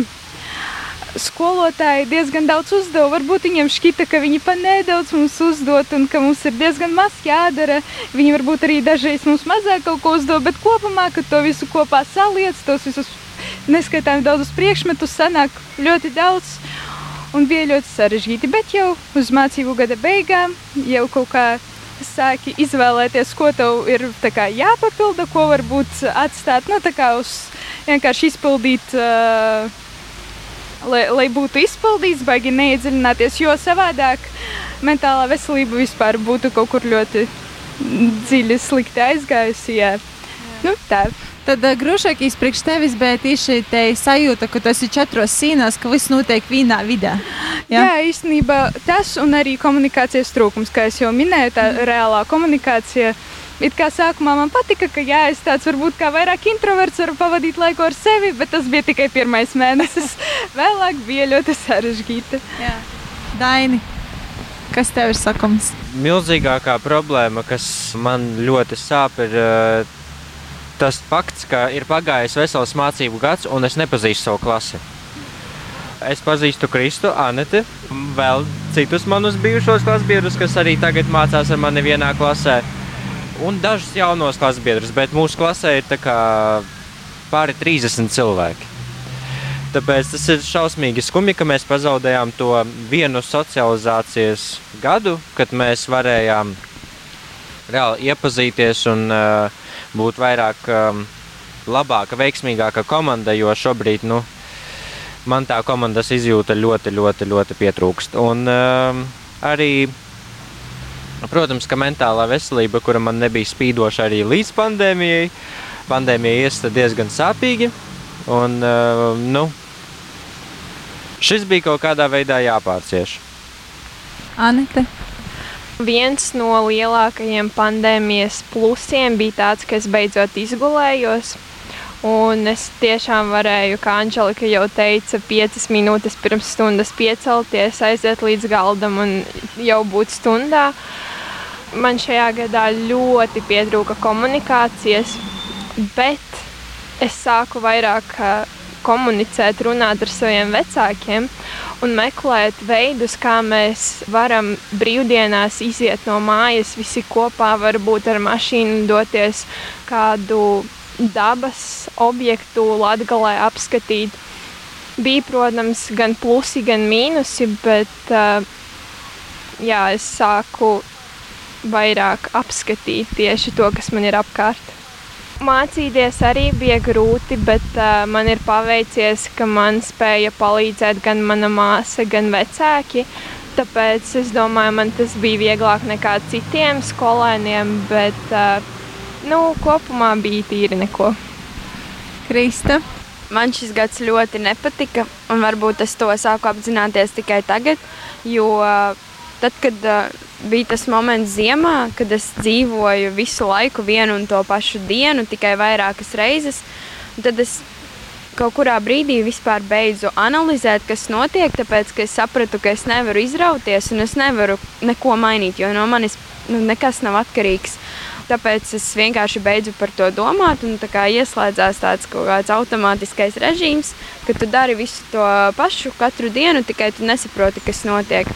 skolotāji diezgan daudz uzdeva. Varbūt viņiem šķita, ka viņi pa nedaudz mums uzdot un ka mums ir diezgan maz jādara. Viņi varbūt arī dažreiz mums mazāk kaut ko uzdod, bet kopumā, kad to visu kopā saliec, tos visus neskaitām daudzus priekšmetus, sanāk ļoti daudz. Un bija ļoti sarežģīti, bet jau uz mācību gada beigām jau kaut kā sāki izvēlēties, ko tev ir kā, jāpapilda, ko varbūt atstāt, nu, tā kā uz vienkārši izpildīt uh, lai, lai būtu izpildīts, baigi neiedziļināties, jo savādāk mentālā veselība vispār būtu kaut kur ļoti dziļi slikti aizgājusi. Jā. Nu, tā. Tad uh, grūšākais priekš tevis bija tieši tā sajūta, ka tu esi četros sīnās, ka viss notiek vienā vidē. Jā? Jā, īstenībā tas un arī komunikācijas trūkums, kā jau minēju, tā mm. reālā komunikācija. Uh, It kā sākumā man patika, ka jā, es tāds varbūt kā vairāk introverts varu pavadīt laiku ar sevi, bet tas bija tikai pirmais mēnesis. Vēlāk bija ļoti sarežģīti. Jā. Daini, kas tev ir sakums? Milzīgākā problēma, kas man ļoti sāp, ir uh, tas fakts, ka ir pagājis vesels mācību gads, un es nepazīstu savu klasi. Es pazīstu Kristu, Aneti, vēl citus manus bijušos klasbiedrus, kas arī tagad mācās ar mani vienā klasē un dažus jaunos klases biedrus, bet mūsu klasē ir pāri 30 cilvēki. Tāpēc tas ir šausmīgi skumji, ka mēs pazaudējām to vienu socializācijas gadu, kad mēs varējām reāli iepazīties un uh, būt vairāk um, labāka, veiksmīgāka komanda, jo šobrīd nu, man tā komandas izjūta ļoti, ļoti, ļoti pietrūkst. Un um, arī, protams, ka mentālā veselība, kura man nebija spīdoša arī līdz pandēmijai, pandēmija iesta diezgan sāpīgi. Un, uh, nu, šis bija kaut kādā veidā jāpārcieš. Anita. Viens no lielākajiem pandēmijas plusiem bija tāds, ka es beidzot izgulējos. Un es tiešām varēju, kā Anģelika jau teica, piecas minūtes pirms stundas piecelties, aiziet līdz galdam un jau būt stundā. Man šajā gadā ļoti pietrūka komunikācijas, bet es sāku vairāk komunicēt, runāt ar saviem vecākiem un meklēt veidus, kā mēs varam brīvdienās iziet no mājas visi kopā, varbūt ar mašīnu doties kādu dabas objektu Latgalē apskatīt. Bija, protams, gan plusi, gan mīnusi, bet uh, jā, es sāku vairāk apskatīt tieši to, kas man ir apkārt. Mācīties arī bija grūti, bet uh, man ir paveicies, ka man spēja palīdzēt gan mana māsa, gan vecāki. Tāpēc es domāju, man tas bija vieglāk nekā citiem skolēniem, bet uh, nu, kopumā bija tīri neko. Krista. Man šis gads ļoti nepatika, un varbūt es to sāku apzināties tikai tagad, jo tad, kad uh, bija tas moments ziemā, kad es dzīvoju visu laiku vienu un to pašu dienu, tikai vairākas reizes, tad es kaut kurā brīdī vispār beidzu analizēt, kas notiek, tāpēc ka es sapratu, ka es nevaru izrauties un es nevaru neko mainīt, jo no manis nu, nekas nav atkarīgs. Tāpēc es vienkārši beidzu par to domāt, un tā ieslēdzās tāds kaut kāds automātiskais režīms, ka tu dari visu to pašu katru dienu, tikai tu nesaproti, kas notiek.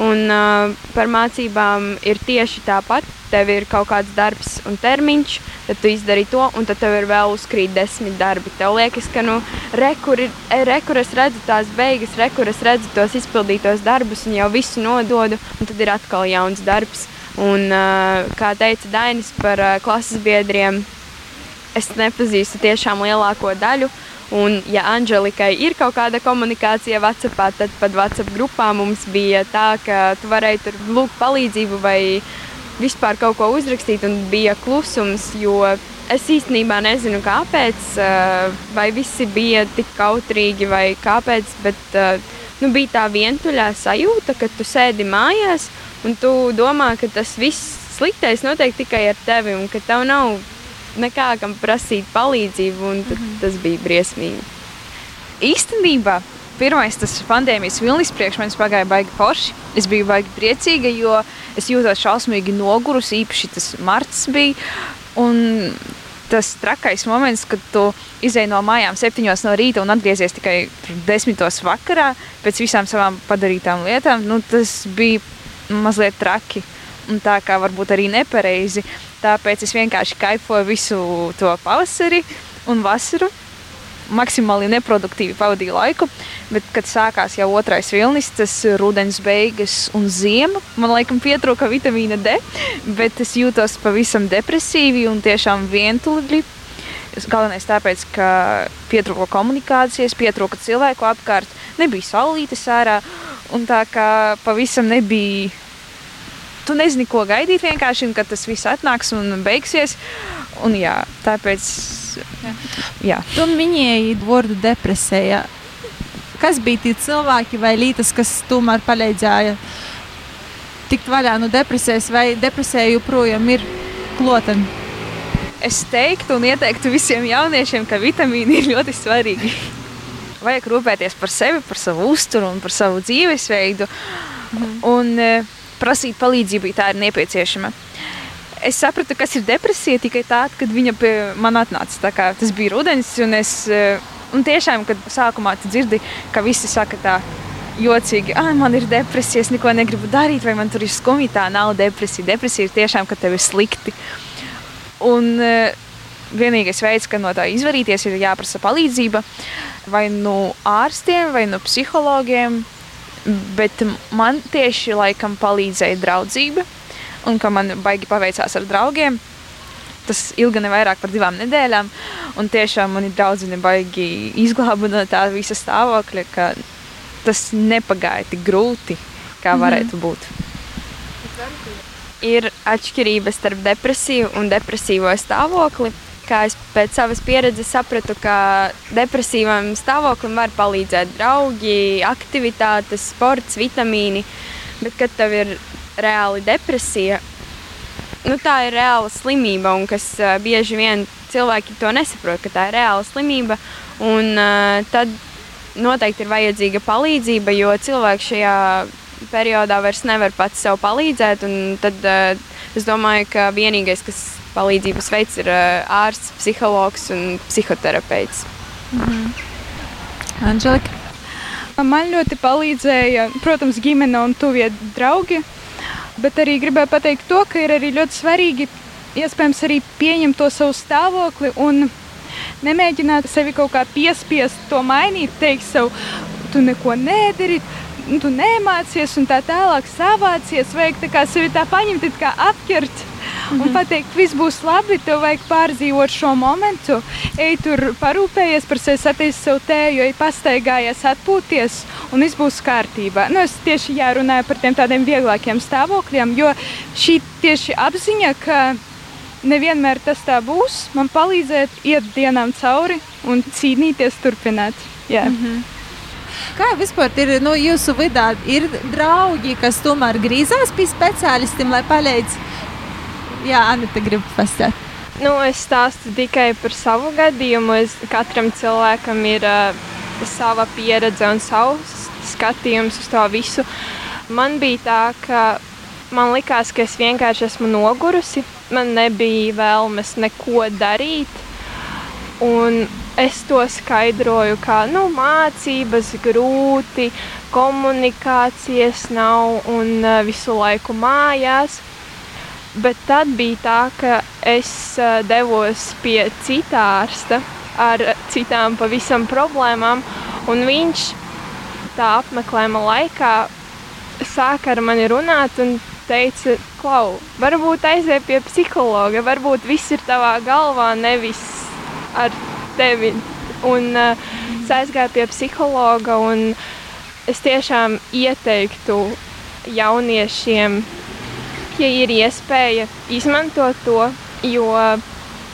Un uh, par mācībām ir tieši tāpat. Tev ir kaut kāds darbs un termiņš, tad tu izdari to, un tad tev ir vēl uzkrīt desmit darbi. Tev liekas, ka, nu, rekur, rekur es redzu tās beigas, rekur es redzu tos izpildītos darbus, un jau visu nododu, un tad ir atkal jauns darbs. Un, kā teica Dainis par klases biedriem, es nepazīstu tiešām lielāko daļu. Un, ja Anģelikai ir kaut kāda komunikācija WhatsApp, tad pat WhatsApp grupā mums bija tā, ka tu varēji tur lūgt palīdzību vai vispār kaut ko uzrakstīt, un bija klusums. Es īstenībā nezinu, kāpēc, vai visi bija tik kautrīgi vai kāpēc, bet nu, bija tā vientuļā sajūta, ka tu sēdi mājās Un tu domā, ka tas viss sliktais notiek tikai ar tevi un ka tev nav nekā kam prasīt palīdzību, un mm -hmm. tas bija briesmīgi. Īstenībā pirmais tas pandēmijas vilnis priekš manis pagāja baigi forši. Es biju baigi priecīga, jo es jūtos šausmīgi nogurus, īpaši tas marts bija. Un tas trakais moments, kad tu izēji no mājām septiņos no rīta un atgriezies tikai desmitos vakarā pēc visām savām padarītām lietām, nu, tas bija mazliet traki un tā kā varbūt arī nepareizi. Tāpēc es vienkārši kaifoju visu to pavasari un vasaru. Maksimāli neproduktīvi pavadīju laiku, bet, kad sākās jau otrais vilnis, tas rudens beigas un ziema, man laikam pietrūka vitamīna D, bet es jūtos pavisam depresīvi un tiešām vientuļi. Galvenais tāpēc, ka pietrūka komunikācijas, pietrūka cilvēku apkārt, nebija saulītes ārā, un tā kā pavisam nebija tu nezini, ko gaidīt vienkārši, kad tas viss atnāks un beigsies. Un, jā, tāpēc, jā. Tu minēji vārdu depresija. Kas bija tie cilvēki vai lietas, kas tomēr palīdzēja tikt vaļā no depresijas, vai depresija joprojām ir klotami? Es teiktu un ieteiktu visiem jauniešiem, ka vitamīni ir ļoti svarīgi. Vajag rūpēties par sevi, par savu uzturu un par savu dzīvesveidu. Mm. Un, prasīt palīdzību, ja tā ir nepieciešama. Es sapratu, kas ir depresija tikai tad, kad viņa pie manis atnāca. Tas bija rudens, un es eh, un tiešām, kad sākumā dzirdi, ka visi saka tā. Jocīgi, ah, man ir depresija, es neko negribu darīt, vai man tur ir skumji. Tā nav depresija. Depresija ir tiešām, ka tev ir slikti. Un, uh, vienīgais veids, kā no tā izvairīties, ir jāprasa palīdzība vai nu ārstiem, vai nu psihologiem. Bet man tieši laikam palīdzēja draudzība, un ka man baigi paveicās ar draugiem. Tas ilga ne vairāk par divām nedēļām, un tiešām mani draugi baigi izglāba no tā visa stāvokļa, ka tas nepagāja tik grūti, kā mhm. varētu mm būt. Ir atšķirība starp depresiju un depresīvo stāvokli kā es pēc savas pieredzes sapratu, ka depresīvam stāvoklim var palīdzēt draugi, aktivitātes, sports, vitamīni. Bet, kad tev ir reāli depresija, nu, tā ir reāla slimība, un kas bieži vien cilvēki to nesaprot, ka tā ir reāla slimība. Un, uh, tad noteikti ir vajadzīga palīdzība, jo cilvēks šajā periodā vairs nevar pats sev palīdzēt. Tad uh, es domāju, ka vienīgais, kas palīdzības veids ir uh, ārsts, psihologs un psihoterapeits. -hmm. Anželika? Man ļoti palīdzēja, protams, ģimene un tuvie draugi, bet arī gribēju pateikt to, ka ir arī ļoti svarīgi iespējams arī pieņemt to savu stāvokli un nemēģināt sevi kaut kā piespiest to mainīt, teikt sev, tu neko nedari, tu nemācies un tā tālāk savācies, vajag tā kā sevi tā paņemt, kā apķert. Un pateikt, viss būs labi, tev vajag pārdzīvot šo momentu. Ej tur, parūpējies par sevi, satiesi sev tēju, ej pastaigājies, atpūties, un viss būs kārtībā. Nu, es tieši jārunāju par tiem tādiem vieglākiem stāvokļiem, jo šī tieši apziņa, ka nevienmēr tas tā būs, man palīdzēja iet dienām cauri un cīnīties, turpināt. Jā. Mm -hmm. Kā vispār ir nu, jūsu vidū? Ir draugi, kas tomēr grīzās pie speciālistiem, lai palīdzētu Jā, Anita grib pastāstīt. Nu, es stāstu tikai par savu gadījumu. Es, katram cilvēkam ir uh, sava pieredze un savs skatījums uz to visu. Man bija tā, ka man likās, ka es vienkārši esmu nogurusi. Man nebija vēlmes neko darīt. Un es to skaidroju, ka nu, mācības grūti, komunikācijas nav un uh, visu laiku mājās. Bet tad bija tā, ka es devos pie cita ārsta ar citām pavisam problēmām, un viņš tā apmeklējuma laikā sāka ar mani runāt un teica, Klau, varbūt aiziet pie psihologa, varbūt viss ir tavā galvā, nevis ar tevi. Un uh, es aizgāju pie psihologa, un es tiešām ieteiktu jauniešiem ja ir iespēja izmantot to, jo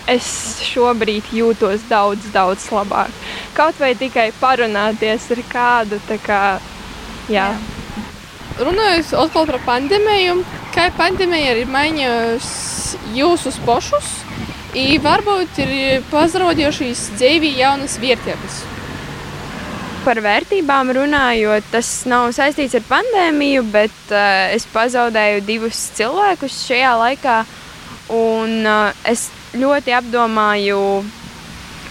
es šobrīd jūtos daudz, daudz labāk. Kaut vai tikai parunāties ar kādu. Kā, jā. Jā. Runājot atkal par pandēmiju, kā pandēmija ir mainījusi jūsu pošus, un varbūt ir pazarodījušas dzīvi jaunas vērtības par vērtībām runājot, tas nav saistīts ar pandēmiju, bet uh, es pazaudēju divus cilvēkus šajā laikā. Un, uh, es ļoti apdomāju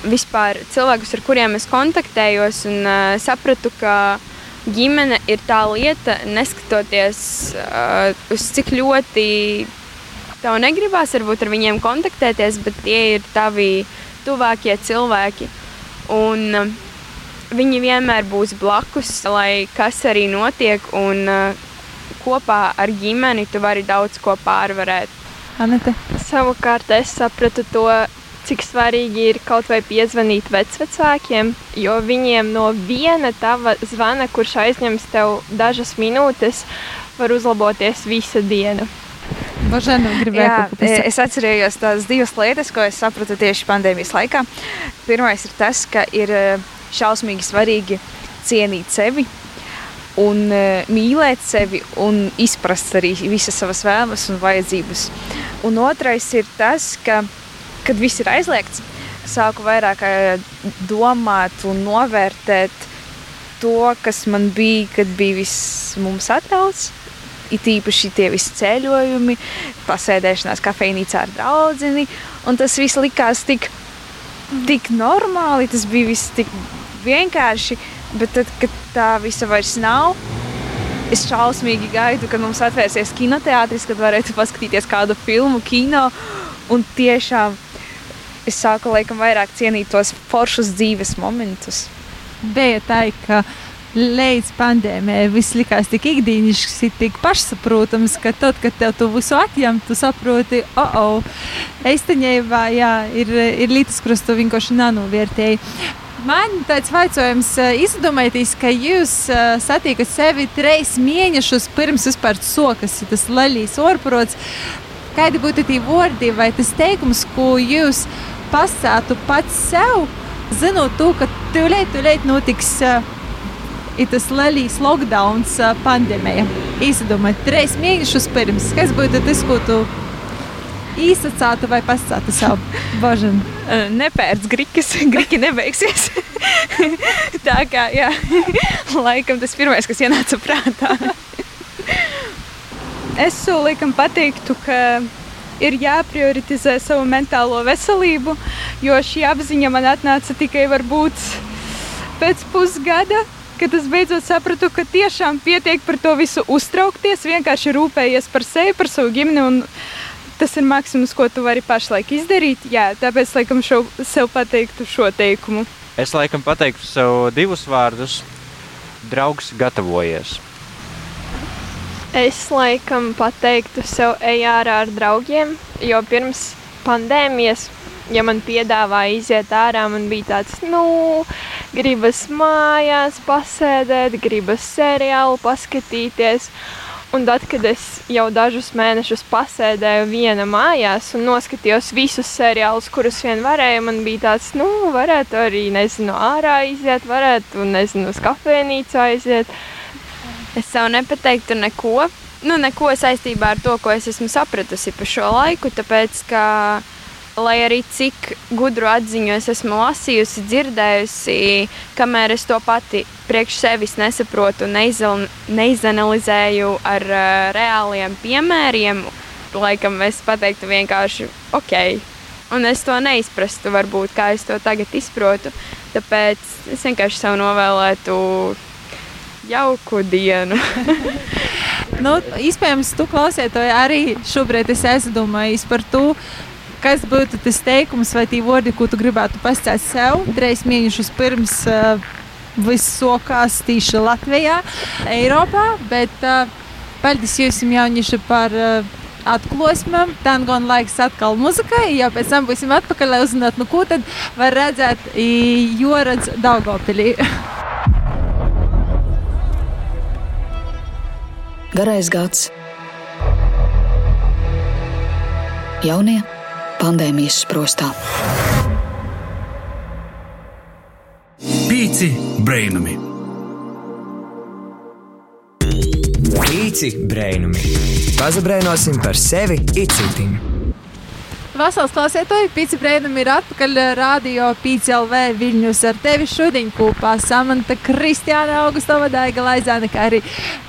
vispār cilvēkus, ar kuriem es kontaktējos, un uh, sapratu, ka ģimene ir tā lieta, neskatoties uh, uz cik ļoti tev negribās varbūt ar viņiem kontaktēties, bet tie ir tavi tuvākie cilvēki. Un, uh, viņi vienmēr būs blakus, lai kas arī notiek, un uh, kopā ar ģimeni tu vari daudz ko pārvarēt. Anete. Savukārt es sapratu to, cik svarīgi ir kaut vai piezvanīt vecvecākiem, jo viņiem no viena tava zvana, kurš aizņems tev dažas minūtes, var uzlaboties visa diena. Božena, Jā, es atcerējos tās divas lietas, ko es sapratu tieši pandēmijas laikā. Pirmais ir tas, ka ir šausmīgi svarīgi cienīt sevi un uh, mīlēt sevi un izprast arī visas savas vēlmes un vajadzības. Un otrais ir tas, ka, kad viss ir aizliegts, sāku vairāk domāt un novērtēt to, kas man bija, kad bija viss mums atļauts. It īpaši tie visi ceļojumi, pasēdēšanās kafejnīcā ar draugu. Tas viss likās tik, tik normāli, tas bija viss tik vienkārši, bet tad, kad tā visa vairs nav, es šausmīgi gaidu, kad mums atvērsies kinoteātris, kad varētu paskatīties kādu filmu kino. Un tiešām es sāku laikam vairāk cienīt tos foršus dzīves momentus. Bija tā, ka līdz pandēmijai viss likās tik ikdienišķs, tik pašsaprotams, ka tad, kad tev to visu atņem, tu saproti, oh, oh, īstenībā jā, ir, ir lietas, kuras tu vienkārši nenovērtēji. Man tāds jautājums, izdomājieties, ka jūs satiekat sevi trīs mēnešus pirms vispār sokas tas leļīs orprots. Kādi būtu tie vārdi vai tas teikums, ko jūs pasātu pats sev, zinot to, ka tūlīt, tūlīt notiks uh, tas leļīs lockdowns uh, pandēmija. Izdomājiet, trīs mēnešus pirms, kas būtu tas, ko tu īsacātu vai pasātu savu bažanu? Nepērts grikas, griki nebeigsies. Tā kā, jā, laikam tas pirmais, kas ienāca prātā. Es laikam pateiktu, ka ir jāprioritizē savu mentālo veselību, jo šī apziņa man atnāca tikai varbūt pēc pusgada. Kad es beidzot sapratu, ka tiešām pietiek par to visu uztraukties, vienkārši rūpējies par sevi, par savu ģimeni. Tas ir maksimums, ko tu vari pašlaik izdarīt. Jā, tāpēc laikam šo, sev pateiktu šo teikumu. Es laikam pateiktu sev divus vārdus: draugs, gatavojies. Es laikam pateiktu sev, ej ārā ar draugiem, jo pirms pandēmijas, ja man piedāvāja iziet ārā, man bija tāds, nu, gribas mājās pasēdēt, gribas seriālu paskatīties. Un tad, kad es jau dažus mēnešus pasēdēju viena mājās un noskatījos visus seriālus, kurus vien varēju, man bija tāds, nu, varētu arī, nezinu, ārā iziet, varētu, nezinu, uz kafejnīcu aiziet. Es sev nepateiktu neko. Nu, neko saistībā ar to, ko es esmu sapratusi par šo laiku, tāpēc, ka, lai arī cik gudru atziņu es esmu lasījusi, dzirdējusi, kamēr es to pati priekš sevis nesaprotu neizanalizēju ar uh, reāliem piemēriem, laikam es pateiktu vienkārši ok. Un es to neizprastu, varbūt kā es to tagad izprotu. Tāpēc es vienkārši sev novēlētu jauku dienu. nu, iespējams, tu klausētoji arī šobrīd es esmu domājis par to, kas būtu tas teikums vai tie vārdi, ko tu gribētu pastāstīt sev trīs mēnešus pirms uh, viss sokās tīši Latvijā, Eiropā. Bet uh, paldies jums, jaunieši, par uh, atklāsmēm. Tā gan laiks atkal muzikai, jau pēc tam būsim atpakaļ, lai uzzinātu, nu, ko tad var redzēt Jorads Daugopilī. Garais gads. Jaunie pandēmijas sprostā. Pīci brainami! Pīci brainami! Pazabrainosim par sevi itcitim! Vasals klausētāji, Pīci Brēnam ir atpakaļ radio Pīci LV Viļņus ar tevi šodien kopā Samanta Kristiāna Augusta Vadaiga Laizāna, kā arī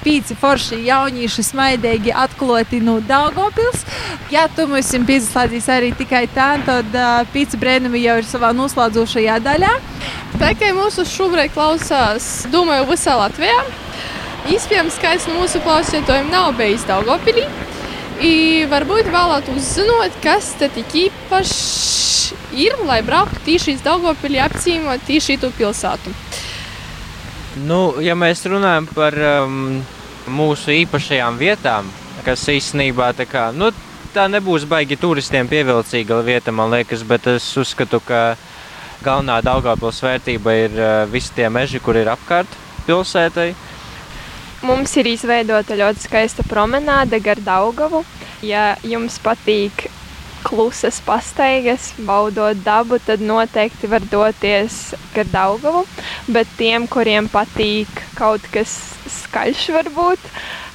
Pīci Forši jaunieši smaidīgi atkloti no Daugopils. Ja tu mums esi pieslēdzies arī tikai tā, tad uh, Pīci Brēnam jau ir savā noslēdzošajā daļā. Tā kā mūsu šobrīd klausās, domāju, visā Latvijā. Iespējams, no mūsu klausītājiem nav bijis Daugopilī. I varbūt vēlētu uzzināt, kas te tik īpašs ir, lai brauktu tieši iz Daugavpili apcīmot tieši šo pilsētu. Nu, ja mēs runājam par um, mūsu īpašajām vietām, kas īstenībā tā kā, nu, tā nebūs baigi turistiem pievilcīga vieta, man liekas, bet es uzskatu, ka galvenā Daugavpils vērtība ir uh, visi tie meži, kur ir apkārt pilsētai. Mums ir izveidota ļoti skaista promenāde gar Daugavu. Ja jums patīk klusas pastaigas, baudot dabu, tad noteikti var doties gar Daugavu. Bet tiem, kuriem patīk kaut kas skaļš, varbūt,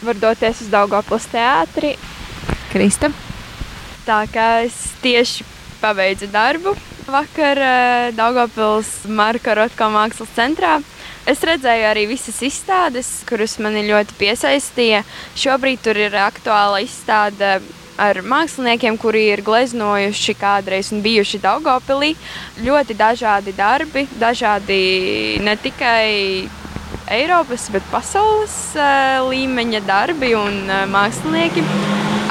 var doties uz Daugavpils teātri. Krista. Tā kā es tieši pabeidzu darbu vakar Daugavpils Marka Rotko mākslas centrā. Es redzēju arī visas izstādes, kuras mani ļoti piesaistīja. Šobrīd tur ir aktuāla izstāde ar māksliniekiem, kuri ir gleznojuši kādreiz un bijuši Daugopilī. Ļoti dažādi darbi, dažādi ne tikai Eiropas, bet pasaules uh, līmeņa darbi un uh, mākslinieki.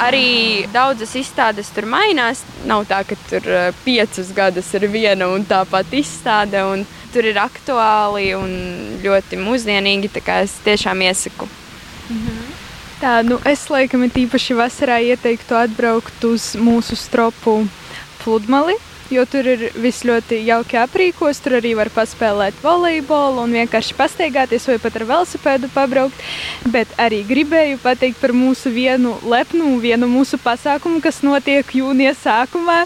Arī daudzas izstādes tur mainās. Nav tā, ka tur eh, piecus gadus ir viena un tā pati izstāde. Un tur ir aktuāli un ļoti mūsdienīgi. Es tiešām iesaku. Tā, nu es laikam īpaši vasarā ieteiktu atbraukt uz mūsu stropu pludmali, jo tur ir viss ļoti jauki aprīkos. Tur arī var paspēlēt volejbolu un vienkārši pastaigāties vai pat ar velosipēdu pabraukt. Bet arī gribēju pateikt par mūsu vienu lepnu, vienu mūsu pasākumu, kas notiek jūnija sākumā.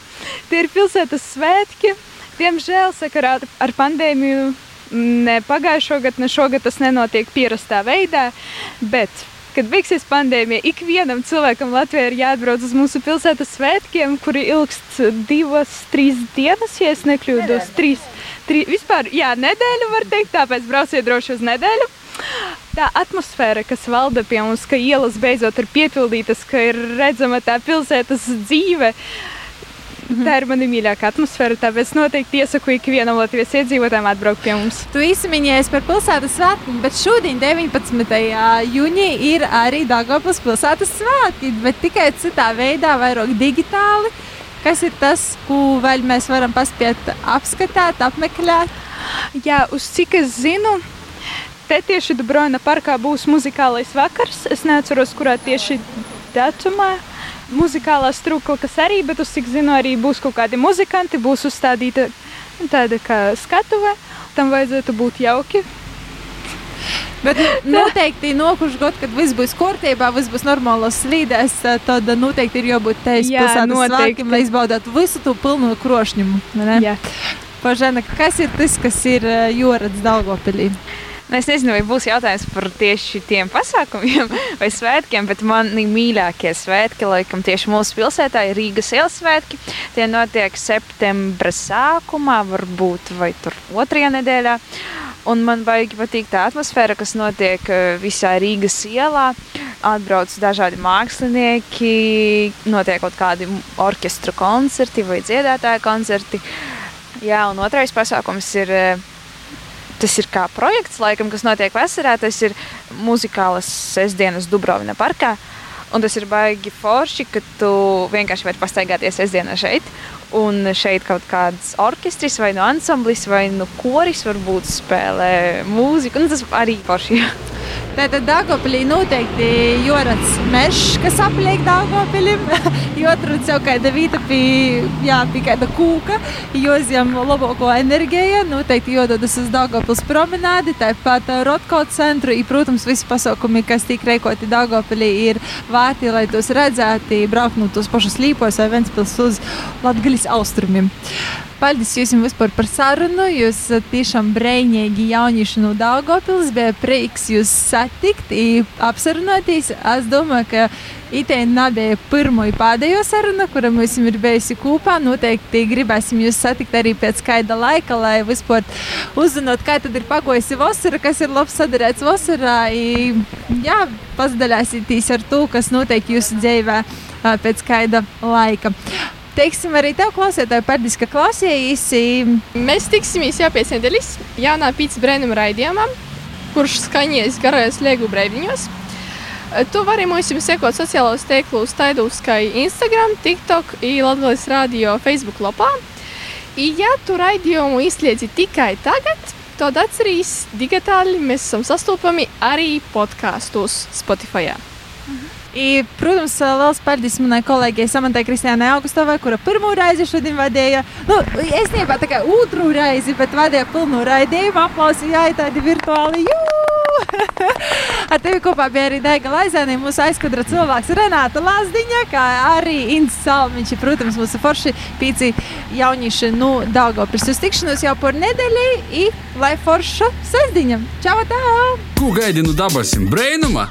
Tie ir pilsētas svētki. Diemžēl sakarā ar pandēmiju ne pagājušo gadu, ne šogad tas nenotiek pierastā veidā, bet kad beigsies pandēmija, ikvienam cilvēkam Latvijā ir jāatbrauc uz mūsu pilsētas svētkiem, kuri ilgst divas, trīs dienas, ja es nekļūdos. Trīs, trīs, vispār, jā, nedēļu var teikt, tāpēc brauciet droši uz nedēļu. Tā atmosfēra, kas valda pie mums, ka ielas beidzot ir piepildītas, ka ir redzama tā pilsētas dzīve. Mhm. Tā ir mana mīļākā atmosfēra, tāpēc noteikti iesaku ikvienam Latvijas iedzīvotājam atbraukt pie mums. Tu īsi minējies par pilsētas svētkiem, bet šodien, 19. jūnijā, ir arī Dārgopils pilsētas svētki, bet tikai citā veidā, vairāk digitāli. Kas ir tas, ko vēl mēs varam paspēt apskatīt, apmeklēt? Jā, uz cik es zinu, te tieši Dubrovina parkā būs muzikālais vakars. Es neatceros, kurā tieši datumā. Muzikālā struktūra, kas arī, bet uz cik zinu, arī būs kaut kādi muzikanti, būs uzstādīta tāda kā skatuve. Tam vajadzētu būt jauki. Bet noteikti nākošais gads, kad viss būs kārtībā, viss būs normālos slīdēs, tad noteikti ir jābūt tevis pilsētas svētkiem, lai izbaudītu visu to pilnu krošņumu. Pažēna, kas ir tas, kas ir jūras Daugopilī? Nu, es nezinu, vai būs jautājums par tieši tiem pasākumiem vai svētkiem, bet mani mīļākie svētki, laikam, tieši mūsu pilsētā ir Rīgas ielas svētki. Tie notiek septembra sākumā, varbūt vai tur otrajā nedēļā. Un man baigi patīk tā atmosfēra, kas notiek visā Rīgas ielā. Atbrauc dažādi mākslinieki, notiek kaut kādi orķestra koncerti vai dziedātāju koncerti. Jā, un otrais pasākums ir Tas ir kā projekts, laikam, kas notiek vasarā. Tas ir muzikālas sestdienas Dubrovina parkā. Un tas ir baigi forši, ka tu vienkārši vari pastaigāties sestdienā šeit. Un šeit kaut kāds orķestris vai no ansamblis vai no koris varbūt spēlē mūziku. Un tas arī forši. Tātad Dāngopilī noteikti jūras mežs, kas apliek Dāngopilim. Jotrūc jau kāda vīta pie, jā, pie kāda kūka, jozjam labāko enerģiju. Noteikti jododas uz Dāngopils promenādi, tāpat Rotko centru. I, protams, visi pasākumi, kas tiek reikoti Dāngopilī, ir vērti, lai tos redzētu, braukt no tos pašus līpos vai Ventspils uz Latgaļas austrumiem. Paldies jums vispār par sarunu. Jūs tiešām brīnīgi jaunieši no Daugopils. Bija prieks jūs satikt, apsarunāties. Es domāju, ka Itē nebija pirmo un pēdējo sarunu, kura mums ir bijusi kopā. Noteikti gribēsim jūs satikt arī pēc kāda laika, lai vispār uzzinot, kā tad ir pagojusi vasara, kas ir labs sadarēts vasarā. I, jā, pazdalāsieties ar to, kas notiek jūsu dzīvē pēc kāda laika teiksim, arī tev, klausītāji, paldies, ka klausījāties. Mēs tiksimies jau pēc nedēļas jaunā pīcis brēnuma raidījumā, kurš skaņies garajos liegu brēviņos. Tu vari mums sekot sociālos tīklos, taidos kā Instagram, TikTok, Latvijas radio Facebook lapā. Ja tu raidījumu izslēdzi tikai tagad, tad atcerīs digitāli mēs esam sastopami arī podkāstos Spotify. Mhm. I, protams, liels paldies manai kolēģei Samantai Kristiānai Augustovai, kura pirmo reizi šodien vadīja. Nu, es nebiju kā otru reizi, bet vadīja pilnu raidījumu. Aplausi, jā, tādi virtuāli. Jū! Ar tevi kopā bija arī Daiga Laizēna, mūsu aizkadra cilvēks Renāta Lazdiņa, kā arī Inns Salmiņš, protams, mūsu forši pīci jaunieši nu Daugavpils. Uz tikšanos jau par nedēļai, i lai forša sestdiņa. Čau, tā! Ko gaidi nu dabasim brēnuma?